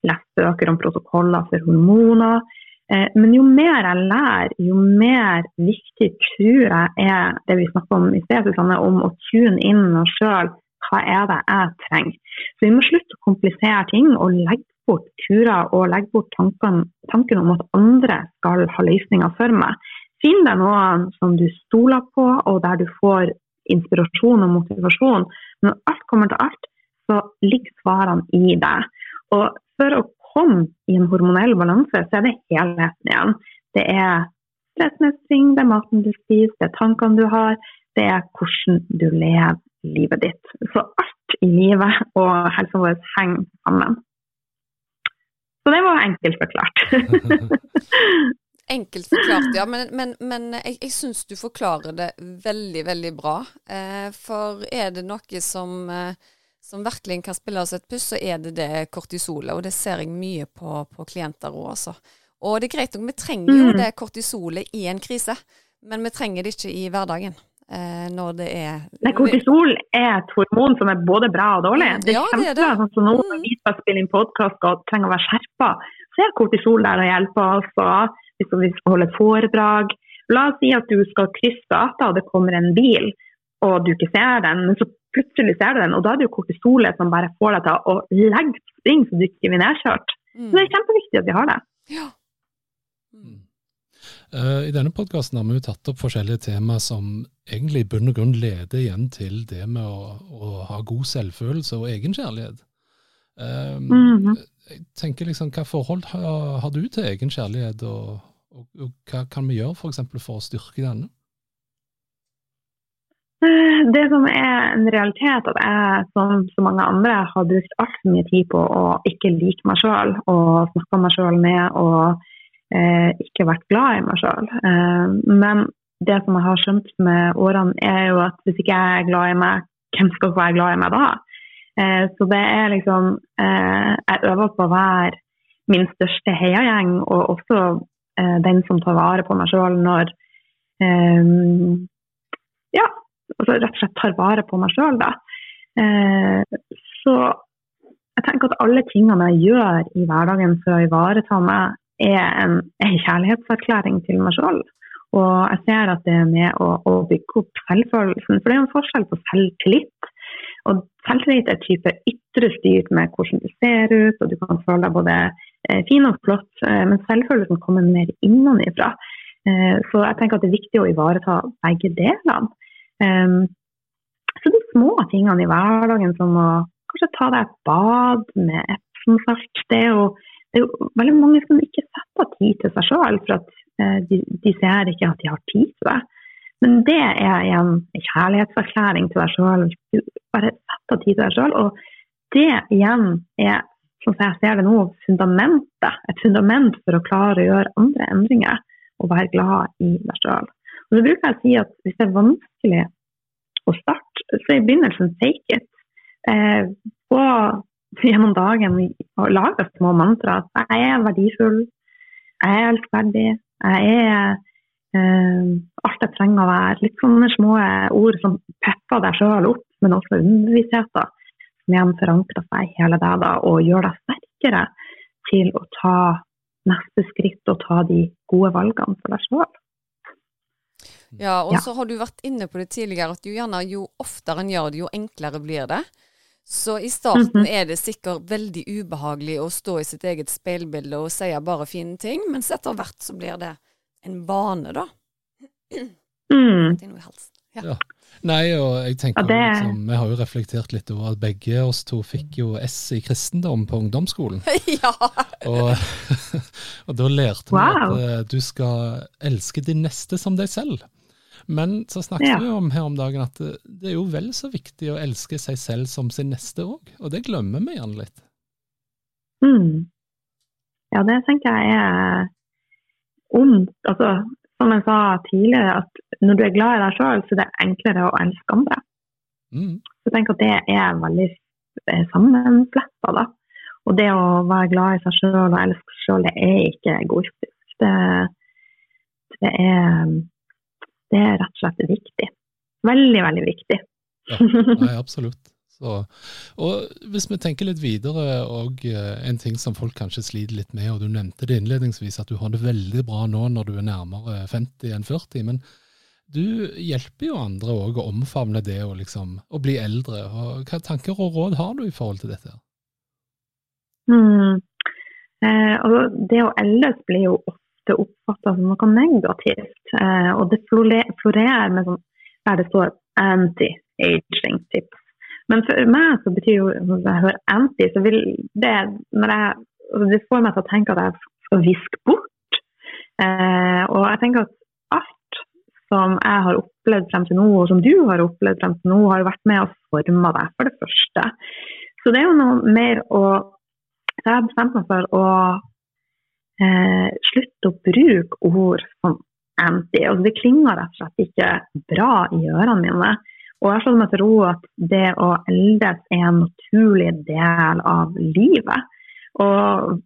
lest bøker om protokoller for hormoner. Eh, men jo mer jeg lærer, jo mer viktig tror jeg er det vi snakker om i sted, om å tune inn oss sjøl. Hva er det jeg trenger? Så vi må slutte å komplisere ting og legge bort turer og legge bort tanken, tanken om at andre skal ha løsninger for meg. Finn deg noen som du stoler på, og der du får inspirasjon og motivasjon. Men når alt kommer til alt, så ligger svarene i deg. Og for å komme i en hormonell balanse, så er det helheten igjen. Det er stressmestring, det er maten du spiser, det er tankene du har, det er hvordan du lever livet ditt. Så alt i livet og helsa vår henger sammen. Så det var enkelt forklart. enkelt forklart, ja. Men, men, men jeg, jeg syns du forklarer det veldig, veldig bra. Eh, for er det noe som, eh, som virkelig kan spille oss et puss, så er det det kortisolet. Og det ser jeg mye på, på klienter òg, altså. Og det er greit nok, vi trenger jo mm. det kortisolet i en krise, men vi trenger det ikke i hverdagen eh, når det er Nei, Kortisol er et hormon som er både bra og dårlig. Det er ja, kjempebra. Sånn som nå når spiller vi skal spille inn podkast og trenger å være skjerpa, så er kortisol der og hjelper oss. Og hvis vi skal holde foredrag La oss si at du skal krysse gata og det kommer en bil, og du ikke ser den, men så plutselig ser du den, og da er det jo kortisolet som bare får deg til å legge spring så du ikke blir nedkjørt. Mm. Så det er kjempeviktig at vi har det. Ja. Mm. Uh, I denne podkasten har vi jo tatt opp forskjellige temaer som egentlig i bunn og grunn leder igjen til det med å, å ha god selvfølelse og egenkjærlighet. Um, mm -hmm. Jeg tenker liksom, Hva forhold har, har du til egenkjærlighet, og, og, og, hva kan vi gjøre for, eksempel, for å styrke denne? Det som er en realitet, at jeg som så mange andre har brukt altfor mye tid på å ikke like meg sjøl og snakke meg sjøl ned og eh, ikke vært glad i meg sjøl. Eh, men det som jeg har skjønt med årene, er jo at hvis ikke jeg er glad i meg, hvem skal være glad i meg da? Eh, så det er liksom eh, Jeg øver på å være min største heiagjeng, og også eh, den som tar vare på meg sjøl når Ja, altså rett og slett tar vare på meg sjøl, da. Så jeg tenker at alle tingene jeg gjør i hverdagen for å ivareta meg, er en, en kjærlighetserklæring til meg sjøl. Og jeg ser at det er med å, å bygge opp selvfølelsen. For det er en forskjell på selvtillit. Og selvtillit er type ytre styrt med hvordan du ser ut, og du kan føle deg både eh, fin og flott, eh, men selvfølelsen kommer mer innenfra. Eh, så jeg tenker at det er viktig å ivareta begge delene. Ehm, så de små tingene i hverdagen som å kanskje ta deg et bad med epsomsalt, det er jo det er jo veldig mange som ikke setter tid til seg sjøl, for at de, de, ser ikke at de har tid til det. Men det er igjen en kjærlighetserklæring til deg sjøl. Du bare setter tid til deg sjøl. Og det igjen er, som jeg ser det nå, fundamentet. Et fundament for å klare å gjøre andre endringer og være glad i deg sjøl. Og så bruker jeg å si at hvis det er vanskelig å starte, så i begynnelsen take it. Eh, få gjennom dagen og lager små mantra. At jeg er verdifull, jeg er elskverdig, jeg er alt jeg trenger å være. Litt sånne små ord som pepper deg sjøl opp, men også underbevisstheten. Som igjen forankrer seg i hele deg da, og gjør deg sterkere til å ta neste skritt og ta de gode valgene for deg sjøl. Ja, og så har du vært inne på det tidligere at jo, gjerne, jo oftere en gjør det, jo enklere blir det. Så i starten mhm. er det sikkert veldig ubehagelig å stå i sitt eget speilbilde og si bare fine ting, mens etter hvert så blir det en vane, da. Mm. Ja. ja. Nei, og jeg tenker det... liksom, Vi har jo reflektert litt over at begge oss to fikk jo S i kristendom på ungdomsskolen. ja! Og, og da lærte wow. vi at uh, du skal elske din neste som deg selv. Men så snakket ja. vi om her om dagen at det, det, er jo vel så viktig å elske seg selv som sin neste òg, og det glemmer vi gjerne litt. Mm. Ja, det tenker jeg er ondt. Altså, som jeg sa tidligere, at når du er glad i deg sjøl, så er det enklere å elske andre. Mm. Så tenker at det er veldig sammenfletta, da. Og det å være glad i seg sjøl og elske seg sjøl, det er ikke egoistisk. Det, det er det er rett og slett viktig. Veldig, veldig viktig. ja, nei, absolutt. Så, og hvis vi tenker litt videre, og uh, en ting som folk kanskje sliter litt med, og du nevnte det innledningsvis, at du har det veldig bra nå når du er nærmere 50 enn 40. men du hjelper jo andre òg å omfavne det og liksom, bli eldre. Og hva tanker og råd har du i forhold til dette? Mm. Eh, og det å eldes blir jo ofte oppfatta som noe negativt. Eh, og det florerer med sånn der det står anti-aging tips. Men for meg så betyr jo når jeg hører anti, så vil det når jeg, altså det får meg til å tenke at jeg skal viske bort. Eh, og jeg tenker at alt som jeg har opplevd frem til nå, og som du har opplevd frem til nå, har jo vært med og forma deg, for det første. Så det er jo noe mer å Jeg har bestemt meg for å eh, slutte å bruke ord som anti. Altså, det klinger rett og slett ikke bra i ørene mine. Og jeg slår meg til ro at det å eldes er en naturlig del av livet. Og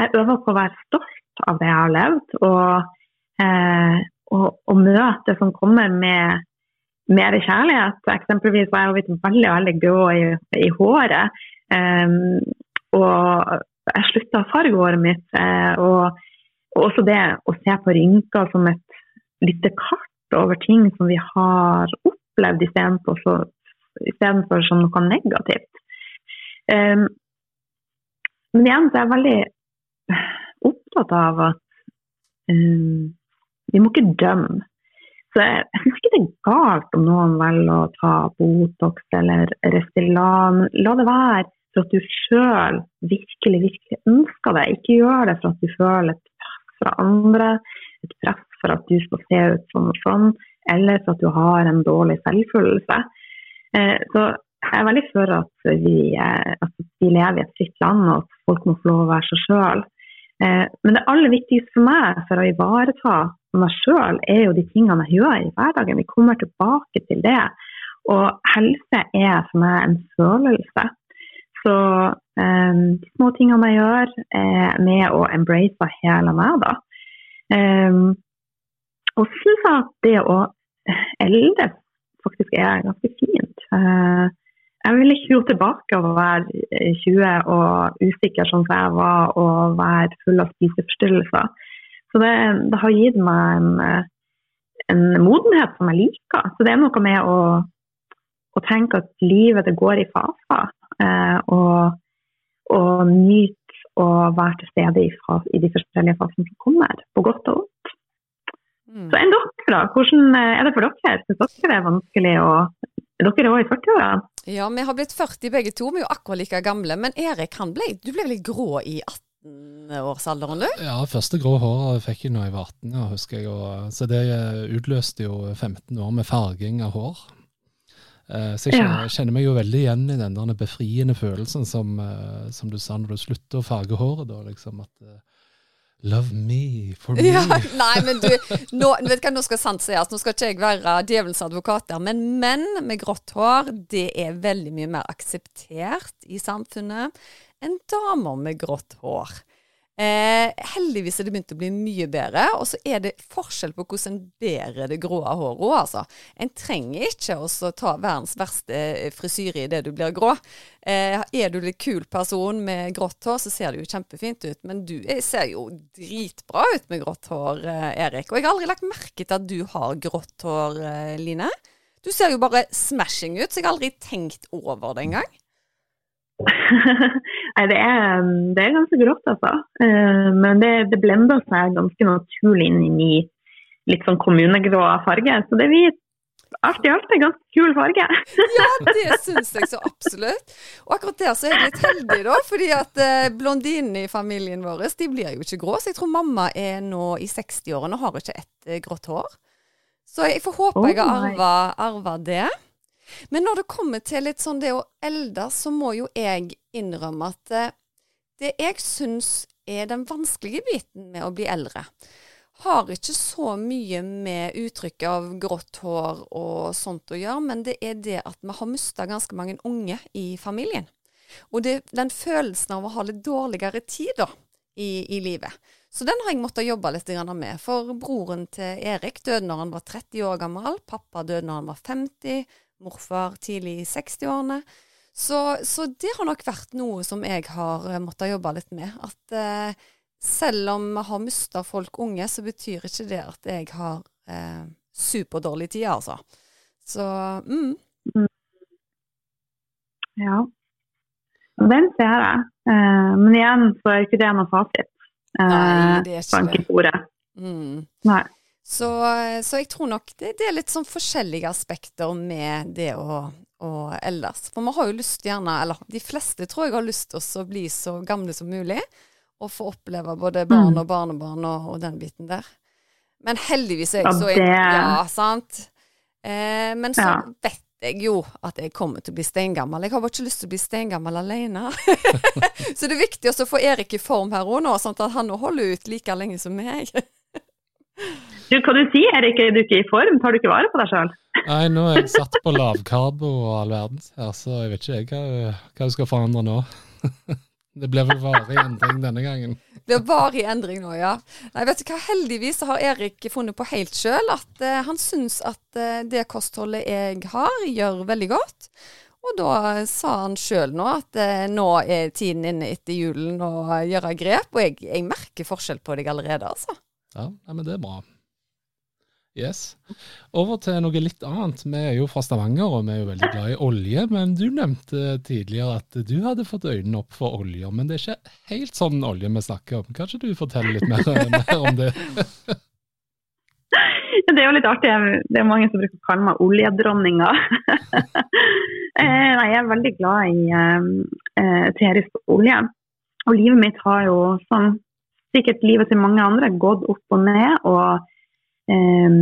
jeg øver på å være stolt av det jeg har levd, og, eh, og, og møte som kommer med mer kjærlighet. Eksempelvis var jeg blitt veldig veldig grå i, i håret. Um, og jeg slutta å farge håret mitt. Uh, og, og, også det å se på rynker som et lite kart over ting som vi har opplevd, istedenfor, for, som noe negativt. Um, men igjen så er jeg veldig opptatt av at um, vi må ikke dømme så jeg, syns ikke det er galt om noen velger å ta Botox eller Restylan. La det være for at du sjøl virkelig, virkelig ønsker det. Ikke gjør det for at du føler et press fra andre, et press for at du skal se ut sånn og sånn, eller for at du har en dårlig selvfølelse. Eh, så jeg er veldig for at vi, eh, at vi, lever i et fritt land, og at folk må få lov å være seg sjøl. Eh, men det aller viktigste for meg for å ivareta meg sjøl, er jo de tingene jeg gjør i hverdagen. Vi kommer tilbake til det. Og helse er for meg en følelse. Så um, de små tingene jeg gjør, er med å embrace hele meg, da. Um, og så syns jeg at det å eldes faktisk er ganske fint. Uh, jeg vil ikke gå tilbake og være 20 og usikker som jeg var og være full av spiseforstyrrelser. Så det, det har gitt meg en, eh, en, modenhet som jeg liker. Så det er noe med å, å tenke at livet det går i faser. Eh, og, og nyte å være til stede i, i, de forskjellige fasene som kommer, på godt og vondt. Mm. Så enn dere, da? Hvordan eh, er det for dere? Syns dere det er vanskelig å Er dere òg i 40-åra? Ja, vi har blitt 40 begge to. Vi er jo akkurat like gamle. Men Erik, han ble, du ble litt grå i 18? 18-årsalderen, du? Ja, første grå håret fikk jeg da jeg var 18, ja, husker jeg. Og, så det utløste jo 15 år med farging av hår. Eh, så jeg kjenner, ja. kjenner, meg jo veldig igjen i den der befriende følelsen som, eh, som, du sa når du slutter å farge håret. da, liksom at eh, Love me for me. Ja, nei, men du, nå, vet hva, nå skal sant sies. Nå skal ikke jeg være djevelens advokat der, men menn med grått hår det er veldig mye mer akseptert i samfunnet enn damer med grått hår. Eh, heldigvis er det begynt å bli mye bedre, og så er det forskjell på hvordan en bærer det grå håret. Altså. En trenger ikke å ta verdens verste eh, frisyre idet du blir grå. Eh, er du litt kul person med grått hår, så ser det jo kjempefint ut. Men du ser jo dritbra ut med grått hår, eh, Erik. Og jeg har aldri lagt merke til at du har grått hår, eh, Line. Du ser jo bare smashing ut, så jeg har aldri tenkt over det engang. Nei, det er, det er, ganske grått, altså. Eh, men det, det blender seg ganske naturlig inn i min litt sånn kommunegrå farge. Så det blir alt i alt en ganske kul farge. ja, det syns jeg så absolutt. Og akkurat der så er jeg litt heldig, da. fordi at eh, blondinene i familien vår de blir jo ikke grå. Så jeg tror mamma er nå i 60-årene og har ikke ett eh, grått hår. Så jeg får håpe oh, jeg har arva det. Men når det kommer til litt sånn det å eldes, så må jo jeg innrømme at eh, det jeg syns er den vanskelige biten med å bli eldre, har ikke så mye med uttrykket av grått hår og sånt å gjøre, men det er det at vi har mista ganske mange unge i familien. Og det, den følelsen av å ha litt dårligere tid da, i, i livet. Så den har jeg måttet jobbe litt med. For broren til Erik døde når han var 30 år gammel. Pappa døde når han var 50 morfar tidlig i 60-årene. Så, så, det har nok vært noe som jeg har eh, måttet jobbe litt med. At eh, selv om vi har mista folk unge, så betyr ikke det at jeg har eh, superdårlig tid, altså. Så mm. mm. Ja. den ser jeg. Eh, men igjen så er ikke det noe fasit. Eh, Nei, det er ikke det. Mm. Nei. Så, så jeg tror nok det, det er litt sånn forskjellige aspekter med det å, å ellers. For vi har jo lyst gjerne, eller de fleste tror jeg har lyst til å bli så gamle som mulig. Og få oppleve både barn Mm. og barnebarn og, og den biten der. Men heldigvis er jeg så det- Ja, sant? Eh, men så Ja. vet jeg jo at jeg kommer til å bli steingammel. Jeg har bare ikke lyst til å bli steingammel alene. så det er viktig også å få Erik i form her òg nå, sånn at han holder ut like lenge som meg. Du, hva du sier, Erik? Er du ikke i form? Tar du ikke vare på deg sjøl? Nei, nå er jeg satt på lavkarbo og all verdens her, så jeg vet ikke jeg hva, hva jeg skal forandre nå. Det blir vel varig endring denne gangen. Det er varig endring nå, ja. Nei, vet du hva, Heldigvis har Erik funnet på helt sjøl at uh, han syns at uh, det kostholdet jeg har, gjør veldig godt. Og da sa han sjøl nå at eh, nå er tiden inne etter julen å gjøre grep. Og jeg, jeg merker forskjell på deg allerede, altså. Ja, men det er bra. Yes. Over til noe litt annet. Vi er jo fra Stavanger, og vi er jo veldig glad i olje. Men du nevnte tidligere at du hadde fått øynene opp for olje. Men det er ikke helt sånn olje vi snakker om. Kanskje du forteller litt mer, mer om det? Det er jo litt artig. Det er mange som bruker å kalle meg oljedronninga. Eh, Nei, jeg er veldig glad i eh, eterisk olje. Og livet mitt har jo, som sikkert livet til mange andre, gått opp og ned. Og eh,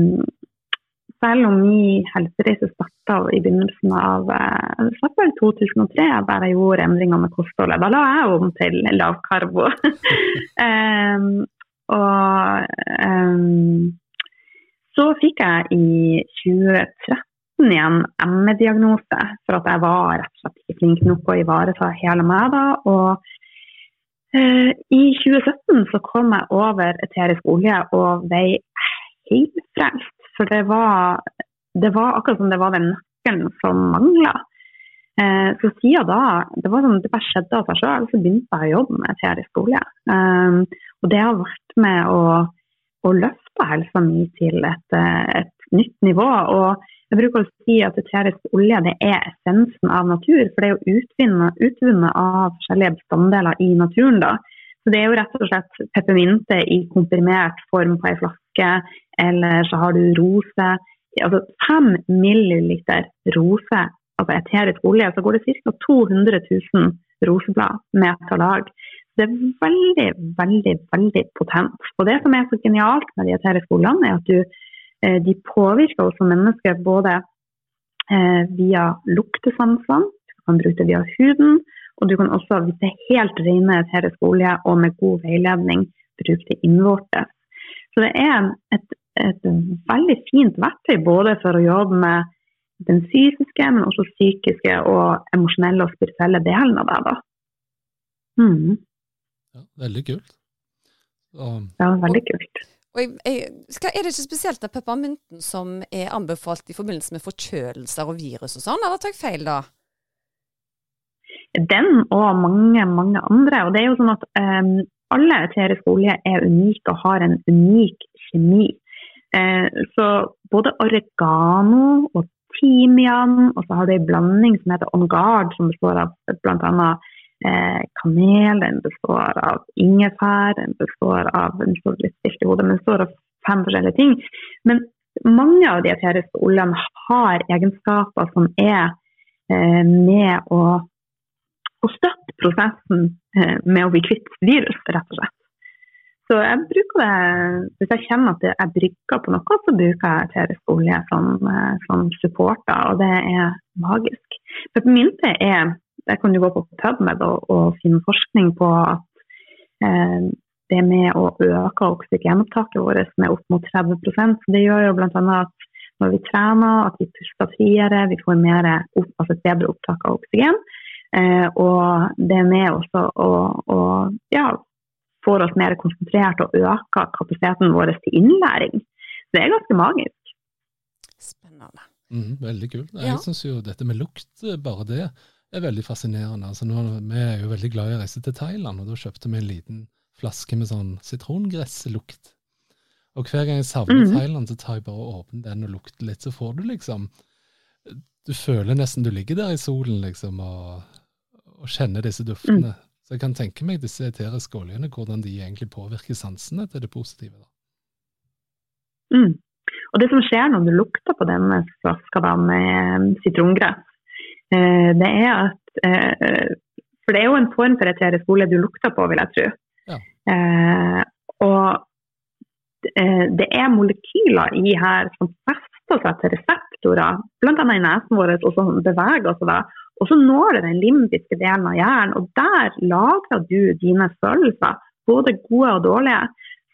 selv om min helsereise starta i begynnelsen av eh, det startet vel 2003, der jeg gjorde endringer med kostholdet, da la jeg om til lavkarbo. eh, og eh, så fikk jeg i 2013 igjen ME-diagnose, for at jeg var rett og slett ikke flink nok å ivareta hele meg da. Og i 2017 så kom jeg over eterisk olje og ble helt frelst. For det var, det var akkurat som det var den nøkkelen som mangla. Eh, så siden da, det var sånn, det bare skjedde av seg sjøl, så begynte jeg å jobbe med eterisk olje. Um, og det har vært med å, å løfte helsa mi til et, eh, et nytt nivå. Og jeg bruker å si at eterisk olje det er essensen av natur, for det er jo utvunnet, utvunnet av forskjellige bestanddeler i naturen. da. Så Det er jo rett og slett peppermynte i komprimert form på ei flaske, eller så har du rose. Altså fem milliliter rose, altså eterisk olje, så går det ca. 200 000 roseblad med på lag. Det er veldig, veldig, veldig potent. Og det som er så genialt med de eteriske oljene, er at du de påvirker oss som mennesker både eh, via luktesansene, du kan bruke det via huden, og du kan også, hvis det er helt rene eteriske olje og med god veiledning, bruke det innvortes. Så det er et, et veldig fint verktøy både for å jobbe med den fysiske, men også psykiske og emosjonelle og spirituelle delen av da. Mm, Ja, veldig kult. Um, ja, veldig kult. Og jeg, jeg, skal, er det ikke spesielt den peppermynten som er anbefalt i forbindelse med forkjølelser og virus og sånn, eller tar jeg feil da? Den og mange, mange andre. Og det er jo sånn at um, alle eteriske oljer er unike og har en unik kjemi. Eh, så både oregano og timian, og så har du en blanding som heter On Guard, som består av bl.a. Eh, kanel, den består av ingefær, den består av den står litt stilt i hodet, men består av fem forskjellige ting. Men mange av de eteriske oljene har egenskaper som er eh, med å, å støtte prosessen eh, med å bli kvitt virus, rett og slett. Så jeg bruker det, Hvis jeg kjenner at jeg brygger på noe, så bruker jeg eterisk olje som, eh, som supporter, og det er magisk. Peppermynte er Der kan jo gå på PubMed og, og finne forskning på at eh, det med å øke oksygenopptaket vårt med opp mot 30 så Det gjør jo bl.a. at når vi trener, at vi puster friere, vi får mer, opp, altså et bedre opptak av oksygen. Eh, og det er med også å, å ja, får oss mer konsentrert og øker kapasiteten vår til innlæring. Så det er ganske magisk. Spennende. mm, veldig kult. Ja. Jeg syns jo dette med lukt, bare det, er veldig fascinerende. Altså, nå, vi er jo veldig glad i å reise til Thailand, og da kjøpte vi en liten flaske med sånn sitrongresselukt. Og hver gang jeg savner mm. Thailand, så tar jeg bare og åpner den og lukter litt, så får du liksom Du føler nesten du ligger der i solen, liksom, og, og kjenner disse duftene. Mm. Så jeg kan tenke meg disse eteriske oljene, hvordan de egentlig påvirker sansene til det positive. da. Mm. Og Det som skjer når du lukter på denne flaska med sitrongress, det er at eh, For det er jo en form for eterisk olje du lukter på, vil jeg tro. Ja. Eh, og det er molekyler i her som fester seg til reseptorer, bl.a. i nesen vår, og som beveger seg da. Og så når det den limbiske delen av hjernen, og der lagrer du dine følelser, både gode og dårlige.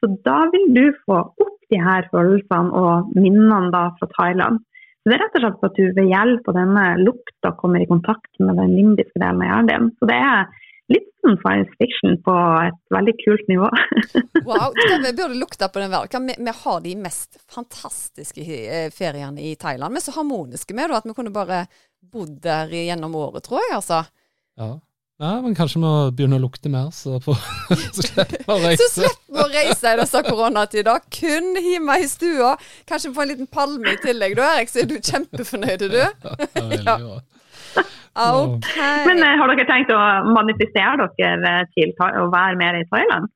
Så da vil du få opp de her følelsene og minnene da fra Thailand. Så Det er rett og slett at du ved hjelp av denne lukta kommer i kontakt med den limbiske delen av hjernen din. Så det er litt sånn science fiction på et veldig kult nivå. wow, Vi burde lukta på den verden. Vi, vi, har de mest fantastiske eh, feriene i Thailand. Vi er så harmoniske med det at vi kunne bare bodd der gjennom året, tror jeg. altså. Ja. Ja, men kanskje vi må begynne å lukte mer, så, på, så slipper vi å reise. så slipper vi å reise i disse koronatider. Kun hjemme i stua. Kanskje få en liten palme i tillegg, da, Erik, så er du kjempefornøyd, du. Ja, veldig bra. Okay. Men uh, har dere tenkt å manifestere dere til å være mer i Thailand?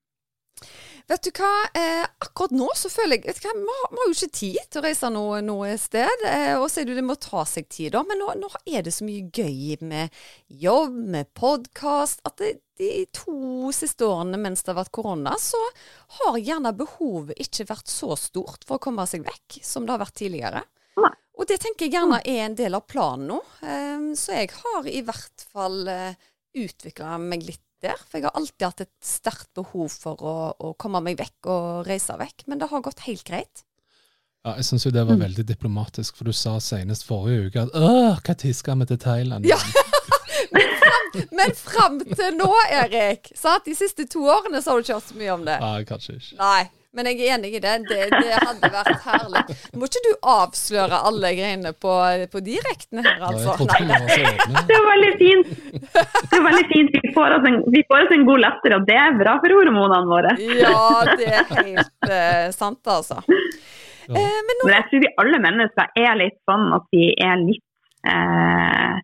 Vet du hva, eh, akkurat nå så føler jeg vet du hva, Vi har, jo ikke tid til å reise noe, noe sted. Eh, og så er det det må ta seg tid, da. Men nå, nå, er det så mye gøy med jobb, med podkast, at det, de to siste årene mens det har vært korona, så har gjerne behovet ikke vært så stort for å komme seg vekk som det har vært tidligere. Og det tenker jeg gjerne er en del av planen nå. Eh, så jeg har i hvert fall eh, utvikla meg litt der. For jeg har alltid hatt et sterkt behov for å, å, komme meg vekk og reise vekk. Men det har gått helt greit. Ja, jeg syns jo det var mm. veldig diplomatisk, for du sa senest forrige uke at åh, når skal vi til Thailand? Ja. men, fram, til nå, Erik, sant? de siste to årene så har du ikke hørt så mye om det. Nei, kanskje ikke. Nei. Men jeg er enig i det. Det, det hadde vært herlig. Nå må ikke du avsløre alle greiene på, på direkten her, altså. Nei, det var veldig fint. Det er veldig fint. Vi får oss en, får oss en god latter, og det er bra for hormonene våre. Ja, det er helt uh, sant, altså. Ja. Eh, men, nå... men, jeg tror vi alle mennesker er litt sånn at vi er litt eh,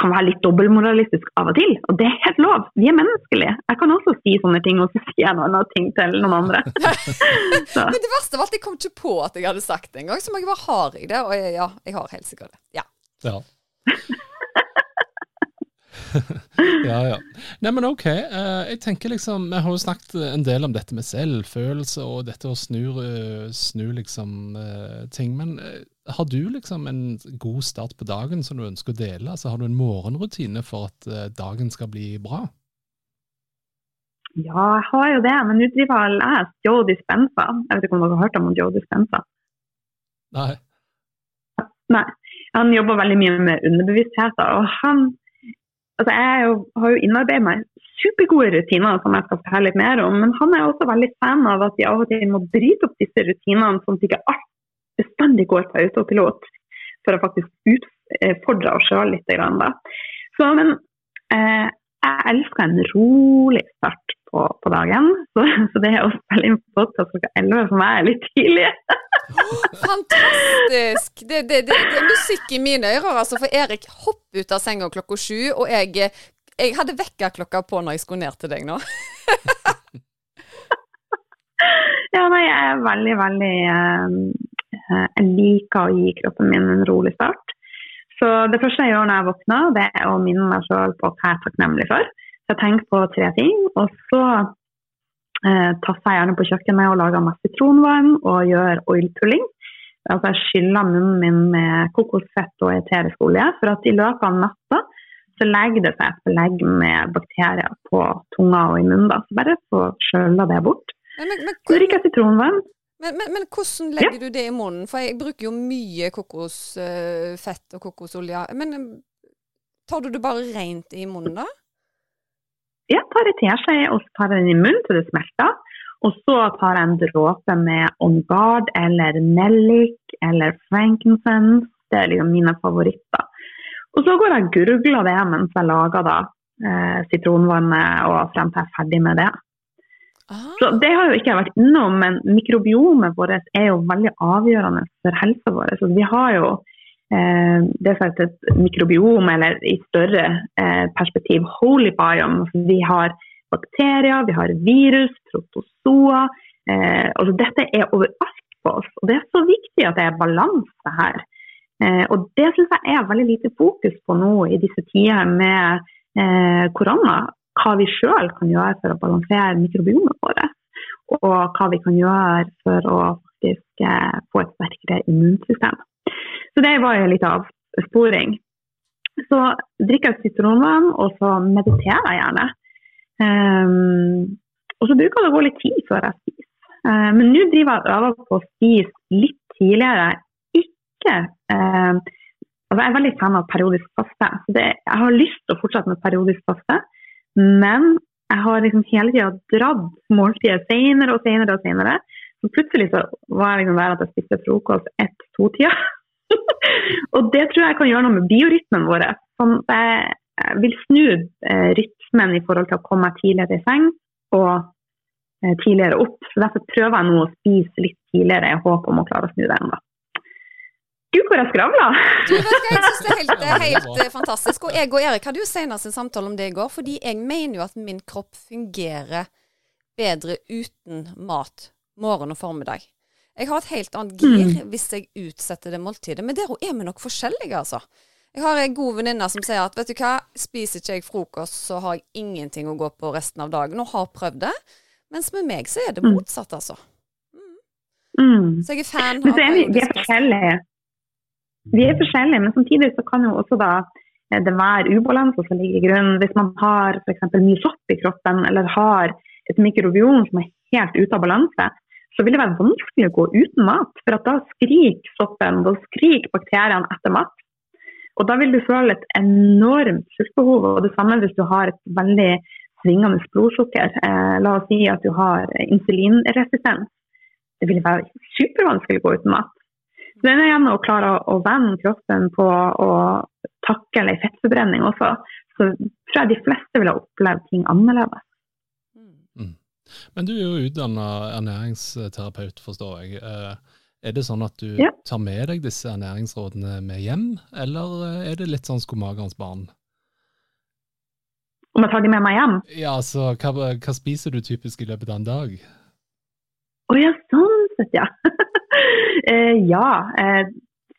kan være litt dobbeltmoralistisk av og til. Og det er helt lov, vi er menneskelige. Jeg kan også si sånne ting, og så sier jeg noen annen ting til noen andre. Men det verste var at jeg kom ikke på at jeg hadde sagt det engang, så må jeg være hard i det. Og jeg, ja, jeg har helt sikkert det. Ja. ja. ja, ja. Nei, men ok. Uh, jeg tenker liksom Vi har jo snakket en del om dette med selvfølelse og dette å snu, uh, snu liksom uh, ting. Men har du liksom en god start på dagen som du ønsker å dele? Altså, har du en morgenrutine for at dagen skal bli bra? Ja, jeg har jo det. Men nå driver jeg og leser Joe Dispenza. Jeg vet ikke om dere har hørt om Joe Dispenza? Nei. Nei. Han jobber veldig mye med underbevisstheter. og han Altså, jeg jo, har jo innarbeidet meg supergode rutiner som jeg skal fortelle litt mer om, men han er også veldig fan av at de av og til må bryte opp disse rutinene, sånn at ikke alt bestandig går på autopilot, for å faktisk utfordre oss sjøl litt. Da. Så, men eh, jeg elsker en rolig start på, på dagen, så, så, det å spille inn podkast klokka elleve for meg er litt tidlig. Fantastisk! Det, det, det, det, er musikk i mine ører, altså. For Erik hopper ut av senga klokka sju, og jeg, jeg hadde vekkerklokka på når jeg skulle ned til deg nå. ja, nei, jeg er veldig, veldig uh, Jeg liker å gi kroppen min en rolig start. Så det første jeg gjør når jeg våkner, det er å minne meg sjøl på hva jeg er takknemlig for. Så jeg tenker på tre ting, og så eh, tasser jeg gjerne på kjøkkenet og lager masse sitronvann og gjør oilpulling. Altså jeg skyller munnen min med kokosfett og eterisk olje, for at i løpet av natta så legger det seg et belegg med bakterier på tunga og i munnen. Da. Så bare få skjølla det bort. Men, men, men, så drikker jeg sitronvann. Men, men, hvordan legger ja. du det i munnen? For jeg bruker jo mye kokosfett og kokosolje. Men tar du det bare rent i munnen da? Jeg tar en teskje og så tar jeg den i munnen til det smelter. Og så tar jeg en dråpe med On Guard eller Nellik eller frankincense. Det er liksom mine favoritter. Og så går jeg og gurgler det mens jeg lager da, eh, sitronvannet og frem til jeg er ferdig med det. Så Det har jo ikke vært innom, men mikrobiomet vårt er jo veldig avgjørende for helsa vår. Så vi har jo eh, det som heter et mikrobiom, eller i større eh, perspektiv holy biome. Vi har bakterier, vi har virus, protozoa. Eh, altså, dette er overalt på oss. Og det er så viktig at det er balanse her. Eh, og det syns jeg er veldig lite fokus på nå i disse tider med eh, korona. Hva vi sjøl kan gjøre for å balansere mikrobiomet vårt. Og hva vi kan gjøre for å faktisk eh, få et sterkere immunsystem. Så det var jo litt av sporing. Så drikker jeg sitronvann, og så mediterer jeg gjerne. Um, og så bruker det å gå litt tid før jeg spiser. Uh, men nå driver jeg og øver på å spise litt tidligere. Ikke uh, Jeg er veldig fan av periodisk faste. Det, jeg har lyst til å fortsette med periodisk faste, men jeg har liksom hele tida dratt måltidet senere og senere og senere. Så plutselig så var jeg liksom der at jeg spiste frokost ett-to-tida. og det tror jeg kan gjøre noe med biorytmen vår. Sånn jeg vil snu eh, rytmen i forhold til å komme meg tidligere i seng og eh, tidligere opp. Så Derfor prøver jeg nå å spise litt tidligere i håp om å klare å snu den. da. Gud, hvor jeg skravla! Jeg syns det er helt, helt eh, fantastisk. Og jeg og Erik hadde jo senest en samtale om det i går, fordi jeg mener jo at min kropp fungerer bedre uten mat morgen og formiddag. Jeg har et helt annet gir mm. hvis jeg utsetter det måltidet. Men der er vi nok forskjellige, altså. Jeg har en god venninne som sier at vet du hva, spiser ikke jeg frokost, så har jeg ingenting å gå på resten av dagen, og har prøvd det. Mens med meg så er det mm. motsatt, altså. Mm. Mm. Så jeg er fan av vi er forskjellige. Vi er forskjellige, men samtidig så kan jo også da eh, det være ubalanse som ligger i grunnen. Hvis man har f.eks. mye sopp i kroppen, eller har et mikrobiom som er helt ute av balanse, så vil det være vanskelig å gå uten mat. For da skriker soppen, da skriker bakteriene etter mat. Og da vil du føle et enormt sultbehov. Og det samme hvis du har et veldig svingende blodsukker. Eh, la oss si at du har insulinresistens. Det vil være supervanskelig å gå uten mat. Så det er igjen å klare å vende kroppen på å takle fettforbrenning også. Så tror jeg de fleste vil ha opplevd ting annerledes. Mm. Men du er jo utdanna ernæringsterapeut, forstår jeg. Eh, er det sånn at du ja. tar med deg disse ernæringsrådene med hjem, eller eh, er det litt sånn skomagerens barn? Om jeg tar de med meg hjem? Ja, altså, hva, hva spiser du typisk i løpet av en dag? Å oh, ja, sånn sett, ja. eh, ja. Uh,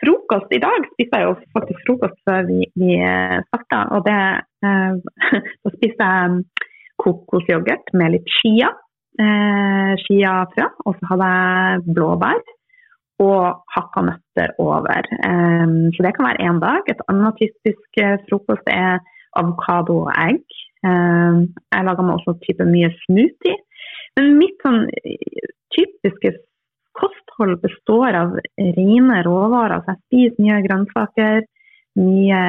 frokost i dag spiste jeg jo faktisk frokost før vi, vi eh, starta. Og det Da spiste jeg kokosyoghurt med litt chia. Chiafrø. Og så hadde jeg blåbær og hakka nøtter over. Um, så det kan være én dag. Et annet typisk frokost er avokado og egg. Um, jeg lager meg også type mye smoothie. Men mitt sånn typiske kosthold består av rene råvarer. Så jeg spiser mye grønnsaker, mye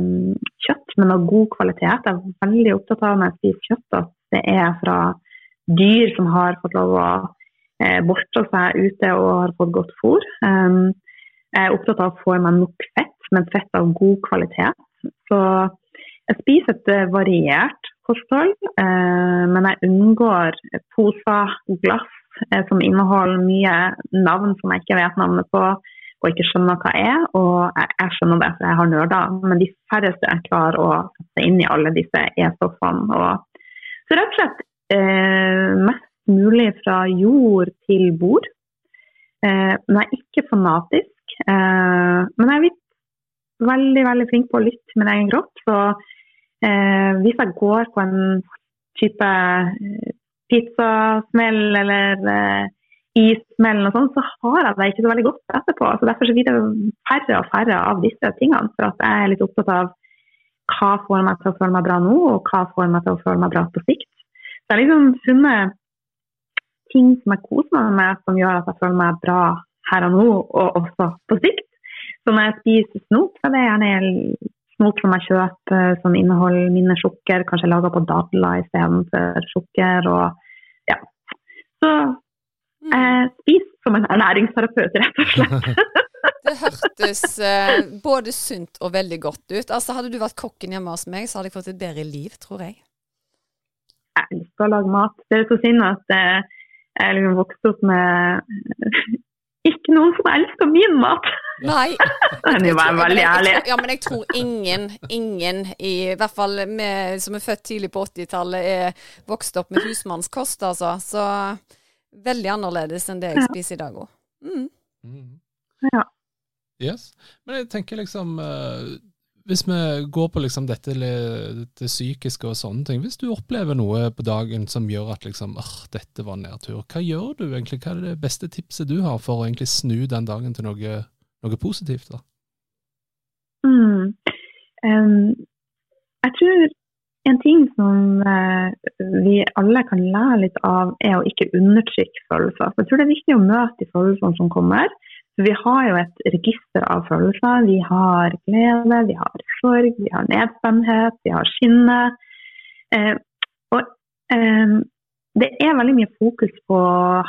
um, kjøtt, men av god kvalitet. Jeg er veldig opptatt av når jeg spiser kjøtt at det er fra dyr som har fått lov å borte seg ute og har fått godt fôr. Um, jeg er opptatt av å få i meg nok fett, men fett av god kvalitet. Så jeg spiser et eh, variert kosthold, eh, men jeg unngår poser, glass eh, som inneholder mye navn som jeg ikke vet navnet på og ikke skjønner hva er. Og jeg skjønner det, for jeg har nerder, men de færreste er klar å sette inn i alle disse E-stoffene. Så rett og slett eh, mest mulig fra jord til bord. Eh, men jeg er ikke fanatisk. Eh, men jeg er litt, veldig veldig flink på å lytte til min egen kropp. Så eh, hvis jeg går på en type eh, pizzasmell eller eh, issmell, og sånn, så har jeg det ikke så veldig godt etterpå. Så Derfor så blir det færre og færre av disse tingene. For at jeg er litt opptatt av hva får meg til å føle meg bra nå, og hva får meg til å føle meg bra på sikt. Så jeg har liksom funnet ting som jeg koser meg med, som gjør at jeg føler meg bra her og nå, og også på sikt. Så når jeg spiser snop, så er det gjerne snop som jeg kjøper som inneholder mindre sukker, kanskje laga på dadler istedenfor sukker. Og ja. Så eh, spis som en ernæringsterapeut, rett og slett. Det hørtes eh, både sunt og veldig godt ut. Altså Hadde du vært kokken hjemme hos meg, så hadde jeg fått et bedre liv, tror jeg. Jeg elsker å lage mat. Det er så synd at eh, jeg liksom vokste opp med ikke noen som elsker min mat. Nei. Den er jo veldig ærlig. Ja, men jeg tror ingen, ingen i, i hvert fall vi som er født tidlig på 80-tallet, er vokst opp med husmannskost, altså. Så veldig annerledes enn det jeg spiser i dag òg. Mm. Mm. Ja. Yes. Men jeg tenker liksom eh, Hvis vi går på liksom dette det psykiske og sånne ting, hvis du opplever noe på dagen som gjør at liksom «Åh, dette var nedtur, hva gjør du egentlig? Hva er det beste tipset du har for å egentlig snu den dagen til noe, noe positivt? da? Mm. Um, jeg tror en ting som uh, vi alle kan lære litt av, er å ikke undertrykke følelser. Jeg tror det er viktig å møte de følelsene som kommer. For vi har jo et register av følelser. Vi har glede, vi har sorg, vi har nedstemthet, vi har skinne. Uh, og um, det er veldig mye fokus på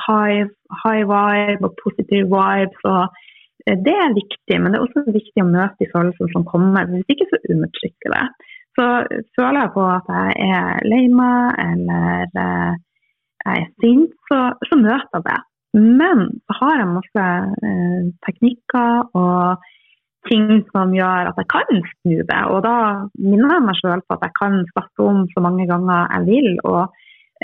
high, high vibe og positive vibes. og eh, det er viktig, men det er også viktig å møte de følelsene som kommer. Hvis ikke så undertrykker det. Så føler jeg på at jeg er lei meg eller eh, jeg er sint, så, så møter jeg det. Men så har jeg masse eh, teknikker og ting som gjør at jeg kan snu det. Og da minner jeg meg sjøl på at jeg kan snakke om så mange ganger jeg vil. Og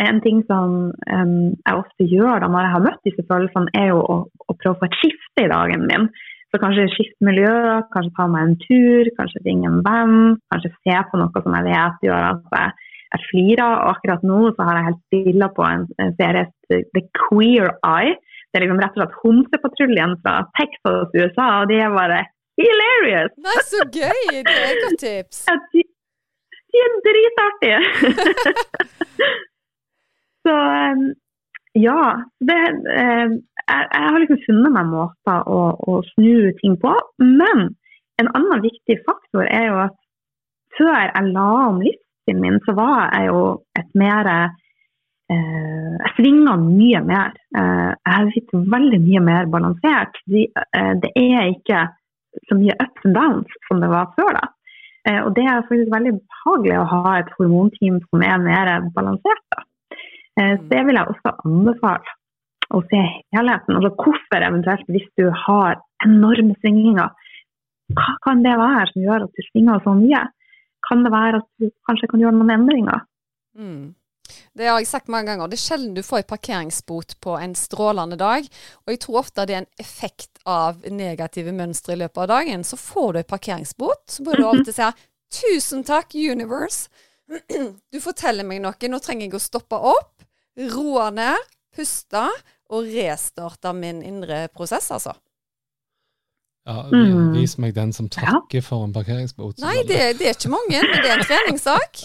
en ting som um, jeg ofte gjør da når jeg har møtt disse følelsene, er jo å, å prøve å få et skifte i dagen min. Så kanskje skifte miljø, kanskje ta meg en tur, kanskje ringe en venn, kanskje se på noe som jeg vet gjør at jeg, jeg flirer. Og akkurat nå så har jeg helt stilla på en, en serie The Queer Eye. Det er liksom rett og slett homsepatruljen fra Texas, USA, og de er bare hilarious! Nei, så gøy! Det er godt tips. De, de er dritartige! så um, ja, det, um, jeg, jeg har liksom funnet meg måter å, å snu ting på. Men en annen viktig faktor er jo at før jeg la om livsstilen min, så var jeg jo et mer eh, Jeg svinga mye mer. Eh, jeg har blitt veldig mye mer balansert. Eh, det er ikke så mye ups and downs som det var før. da. Eh, og det er faktisk veldig behagelig å ha et hormonteam som er mer balansert. da. Eh, så det vil jeg også anbefale. Å se helheten. Altså hvorfor eventuelt, hvis du har enorme svingninger, hva kan det være som gjør at du svinger så mye? Kan det være at du kanskje kan gjøre noen endringer? Mm. Det har jeg sagt mange ganger. Det er sjelden du får en parkeringsbot på en strålende dag. Og jeg tror ofte det er en effekt av negative mønstre i løpet av dagen. Så får du en parkeringsbot, så bør du alltid si 'tusen takk, universe'. Du forteller meg noe. Nå trenger jeg å stoppe opp, roe ned, puste og restarte min indre prosess, altså. Ja, Mm. Vis meg den som takker for en parkeringsbot. Nei, det, det er ikke mange, men det er en treningssak.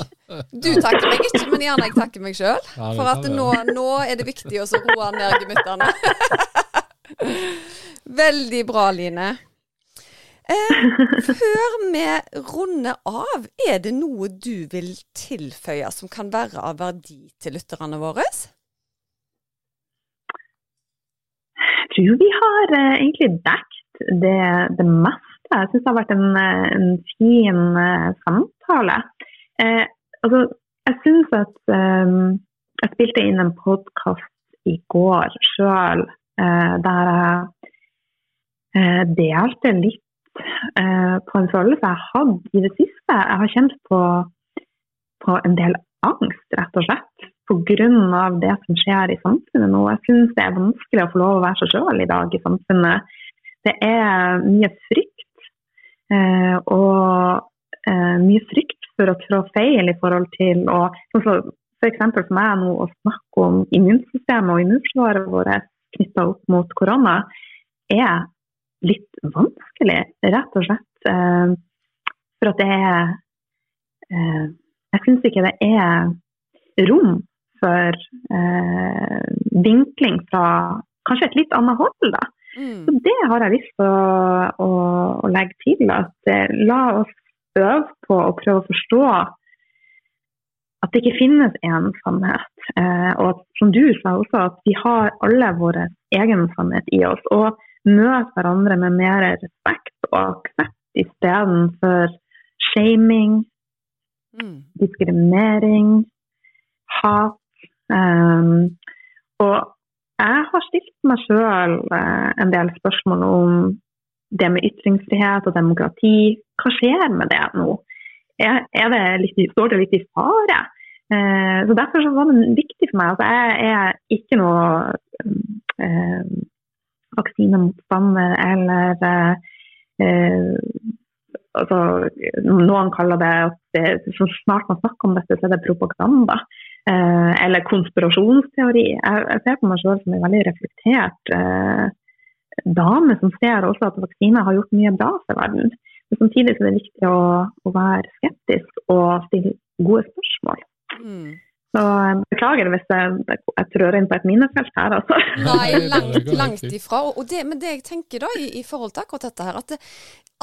Du takker meg ikke, men gjerne jeg takker meg sjøl. For at nå, nå er det viktig å roe ned gemyttene. Veldig bra, Line. Eh, før vi runder av, er det noe du vil tilføye som kan være av verdi til lytterne våre? Jeg tror vi har eh, egentlig dekt det, det meste. Jeg syns det har vært en, eh, en fin eh, samtale. Eh, altså, jeg syns at eh, Jeg spilte inn en podkast i går sjøl der jeg delte litt eh, på en følelse jeg har hatt i det siste. Jeg har kjent på, på en del angst, rett og slett pga. det som skjer i samfunnet nå. Jeg syns det er vanskelig å få lov å være seg sjøl i dag i samfunnet. Det er mye frykt, eh, og eh, mye frykt for å trå feil i forhold til å F.eks. for meg nå å snakke om immunsystemet og immunforsvaret vårt knytta opp mot korona, er litt vanskelig, rett og slett. Eh, for at det er eh, Jeg syns ikke det er rom for eh, vinkling fra kanskje et litt annet hold. da. Så Mm. det har jeg lyst til å, å, å legge til. At la oss øve på å prøve å forstå at det ikke finnes én sannhet. Eh, og at, som du sa også, at vi har alle vår egen sannhet i oss. Og møte hverandre med mer respekt og aksept istedenfor shaming, Mm. diskriminering, hat. Um, og jeg har stilt meg sjøl en del spørsmål om det med ytringsfrihet og demokrati, hva skjer med det nå? Er, er det litt, står det litt i fare? Eh, så Derfor så var det viktig for meg. Altså, jeg er ikke noe vaksinemotstander eller eh, altså, Noen kaller det at det, så snart man snakker om dette, så er det propaganda. Eh, eller konspirasjonsteori. Jeg, jeg, ser på meg selv som en veldig reflektert eh, dame som ser også at vaksiner har gjort mye bra for verden. Men samtidig er det viktig å, å være skeptisk og stille gode spørsmål. Mm. Så eh, Beklager hvis jeg, jeg trør inn på et minefelt her, altså. Nei, langt, langt ifra. Og det, men det jeg tenker da i, i forhold til akkurat dette her, at det,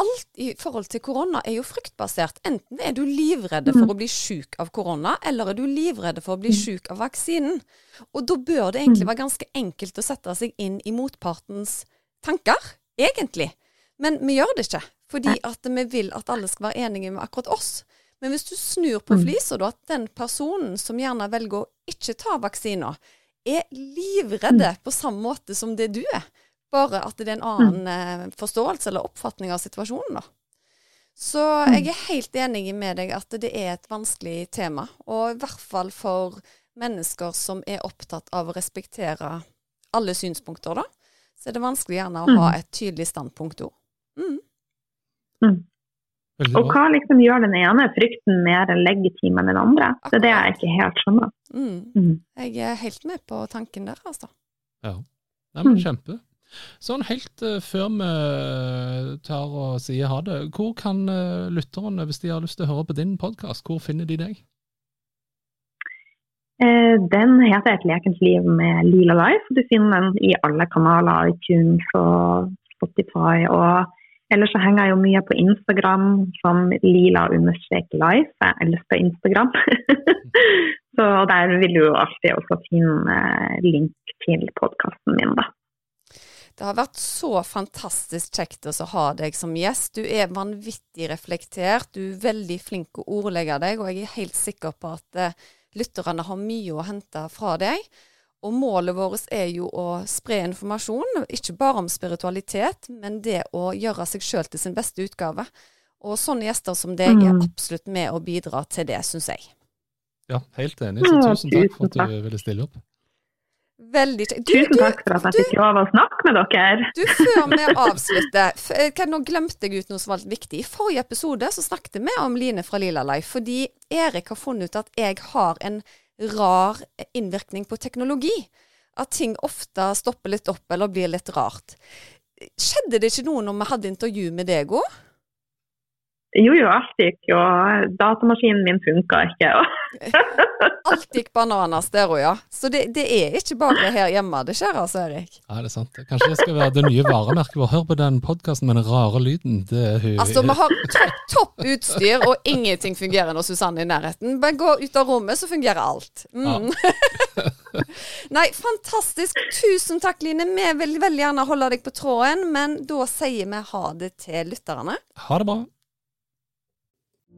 alt i forhold til korona er jo fryktbasert. Enten er du livredde for å bli syk av korona, eller er du livredde for å bli syk av vaksinen. Og da bør det egentlig være ganske enkelt å sette seg inn i motpartens tanker, egentlig. Men vi gjør det ikke, fordi at vi vil at alle skal være enige med akkurat oss. Men hvis du snur på mm. flisa, da, at den personen som gjerne velger å ikke ta vaksiner, er livredde mm. på samme måte som det du er, bare at det er en annen mm. eh, forståelse eller oppfatning av situasjonen, da. Så jeg er helt enig med deg at det er et vanskelig tema, og i hvert fall for mennesker som er opptatt av å respektere alle synspunkter, da, så er det vanskelig gjerne å ha et tydelig standpunkt òg. Mm. Mm. Og hva liksom gjør den ene frykten mer legitim enn den andre? Det er det jeg ikke helt skjønner. Mm. Mm. Jeg er helt med på tanken der, altså. Ja, Nei, men mm. kjempe. Sånn helt uh, før vi eh, tar og sier ha det, hvor kan uh, lytterne, hvis de har lyst til å høre på din podkast, hvor finner de deg? Uh, den heter Et lekent liv med Lila Life. Du finner den i alle kanaler, iTunes og Spotify. og Ellers så henger jeg jo mye på Instagram som lila-life. Jeg elsker Instagram. så der vil du alltid også finne link til podkasten min, da. Det har vært så fantastisk kjekt å ha deg som gjest. Du er vanvittig reflektert, du er veldig flink å ordlegge deg, og jeg er helt sikker på at eh, lytterne har mye å hente fra deg. Og målet vårt er jo å spre informasjon, ikke bare om spiritualitet, men det å gjøre seg sjøl til sin beste utgave. Og sånne gjester som deg er mm. absolutt med å bidra til det, syns jeg. Ja, helt enig. Så tusen takk for at du ville stille opp. Veldig kjekt. Tusen takk for at jeg fikk lov å snakke med dere. Du, Før vi avslutter, eh, nå glemte jeg ut noe som var litt viktig. I forrige episode så snakket vi om Line fra Lila Life, fordi Erik har funnet ut at jeg har en rar innvirkning på teknologi. At ting ofte stopper litt opp eller blir litt rart. Skjedde det ikke noe når vi hadde intervju med deg òg? Jo, jo, alt gikk jo. Datamaskinen min funka ikke. alt gikk bananas der òg, ja. Så det, det, er ikke bare her hjemme det skjer, altså, Erik? Ja, det er sant. Kanskje det skal være det nye varemerket vårt. Hør på den podkasten med den rare lyden. Det er hun. Altså, vi har topp, topp utstyr, og ingenting fungerer når Susanne er i nærheten. Bare gå ut av rommet, så fungerer alt. Mm. Ja. Nei, fantastisk. Tusen takk, Line. Vi vil veldig gjerne holde deg på tråden, men da sier vi ha det til lytterne. Ha det bra.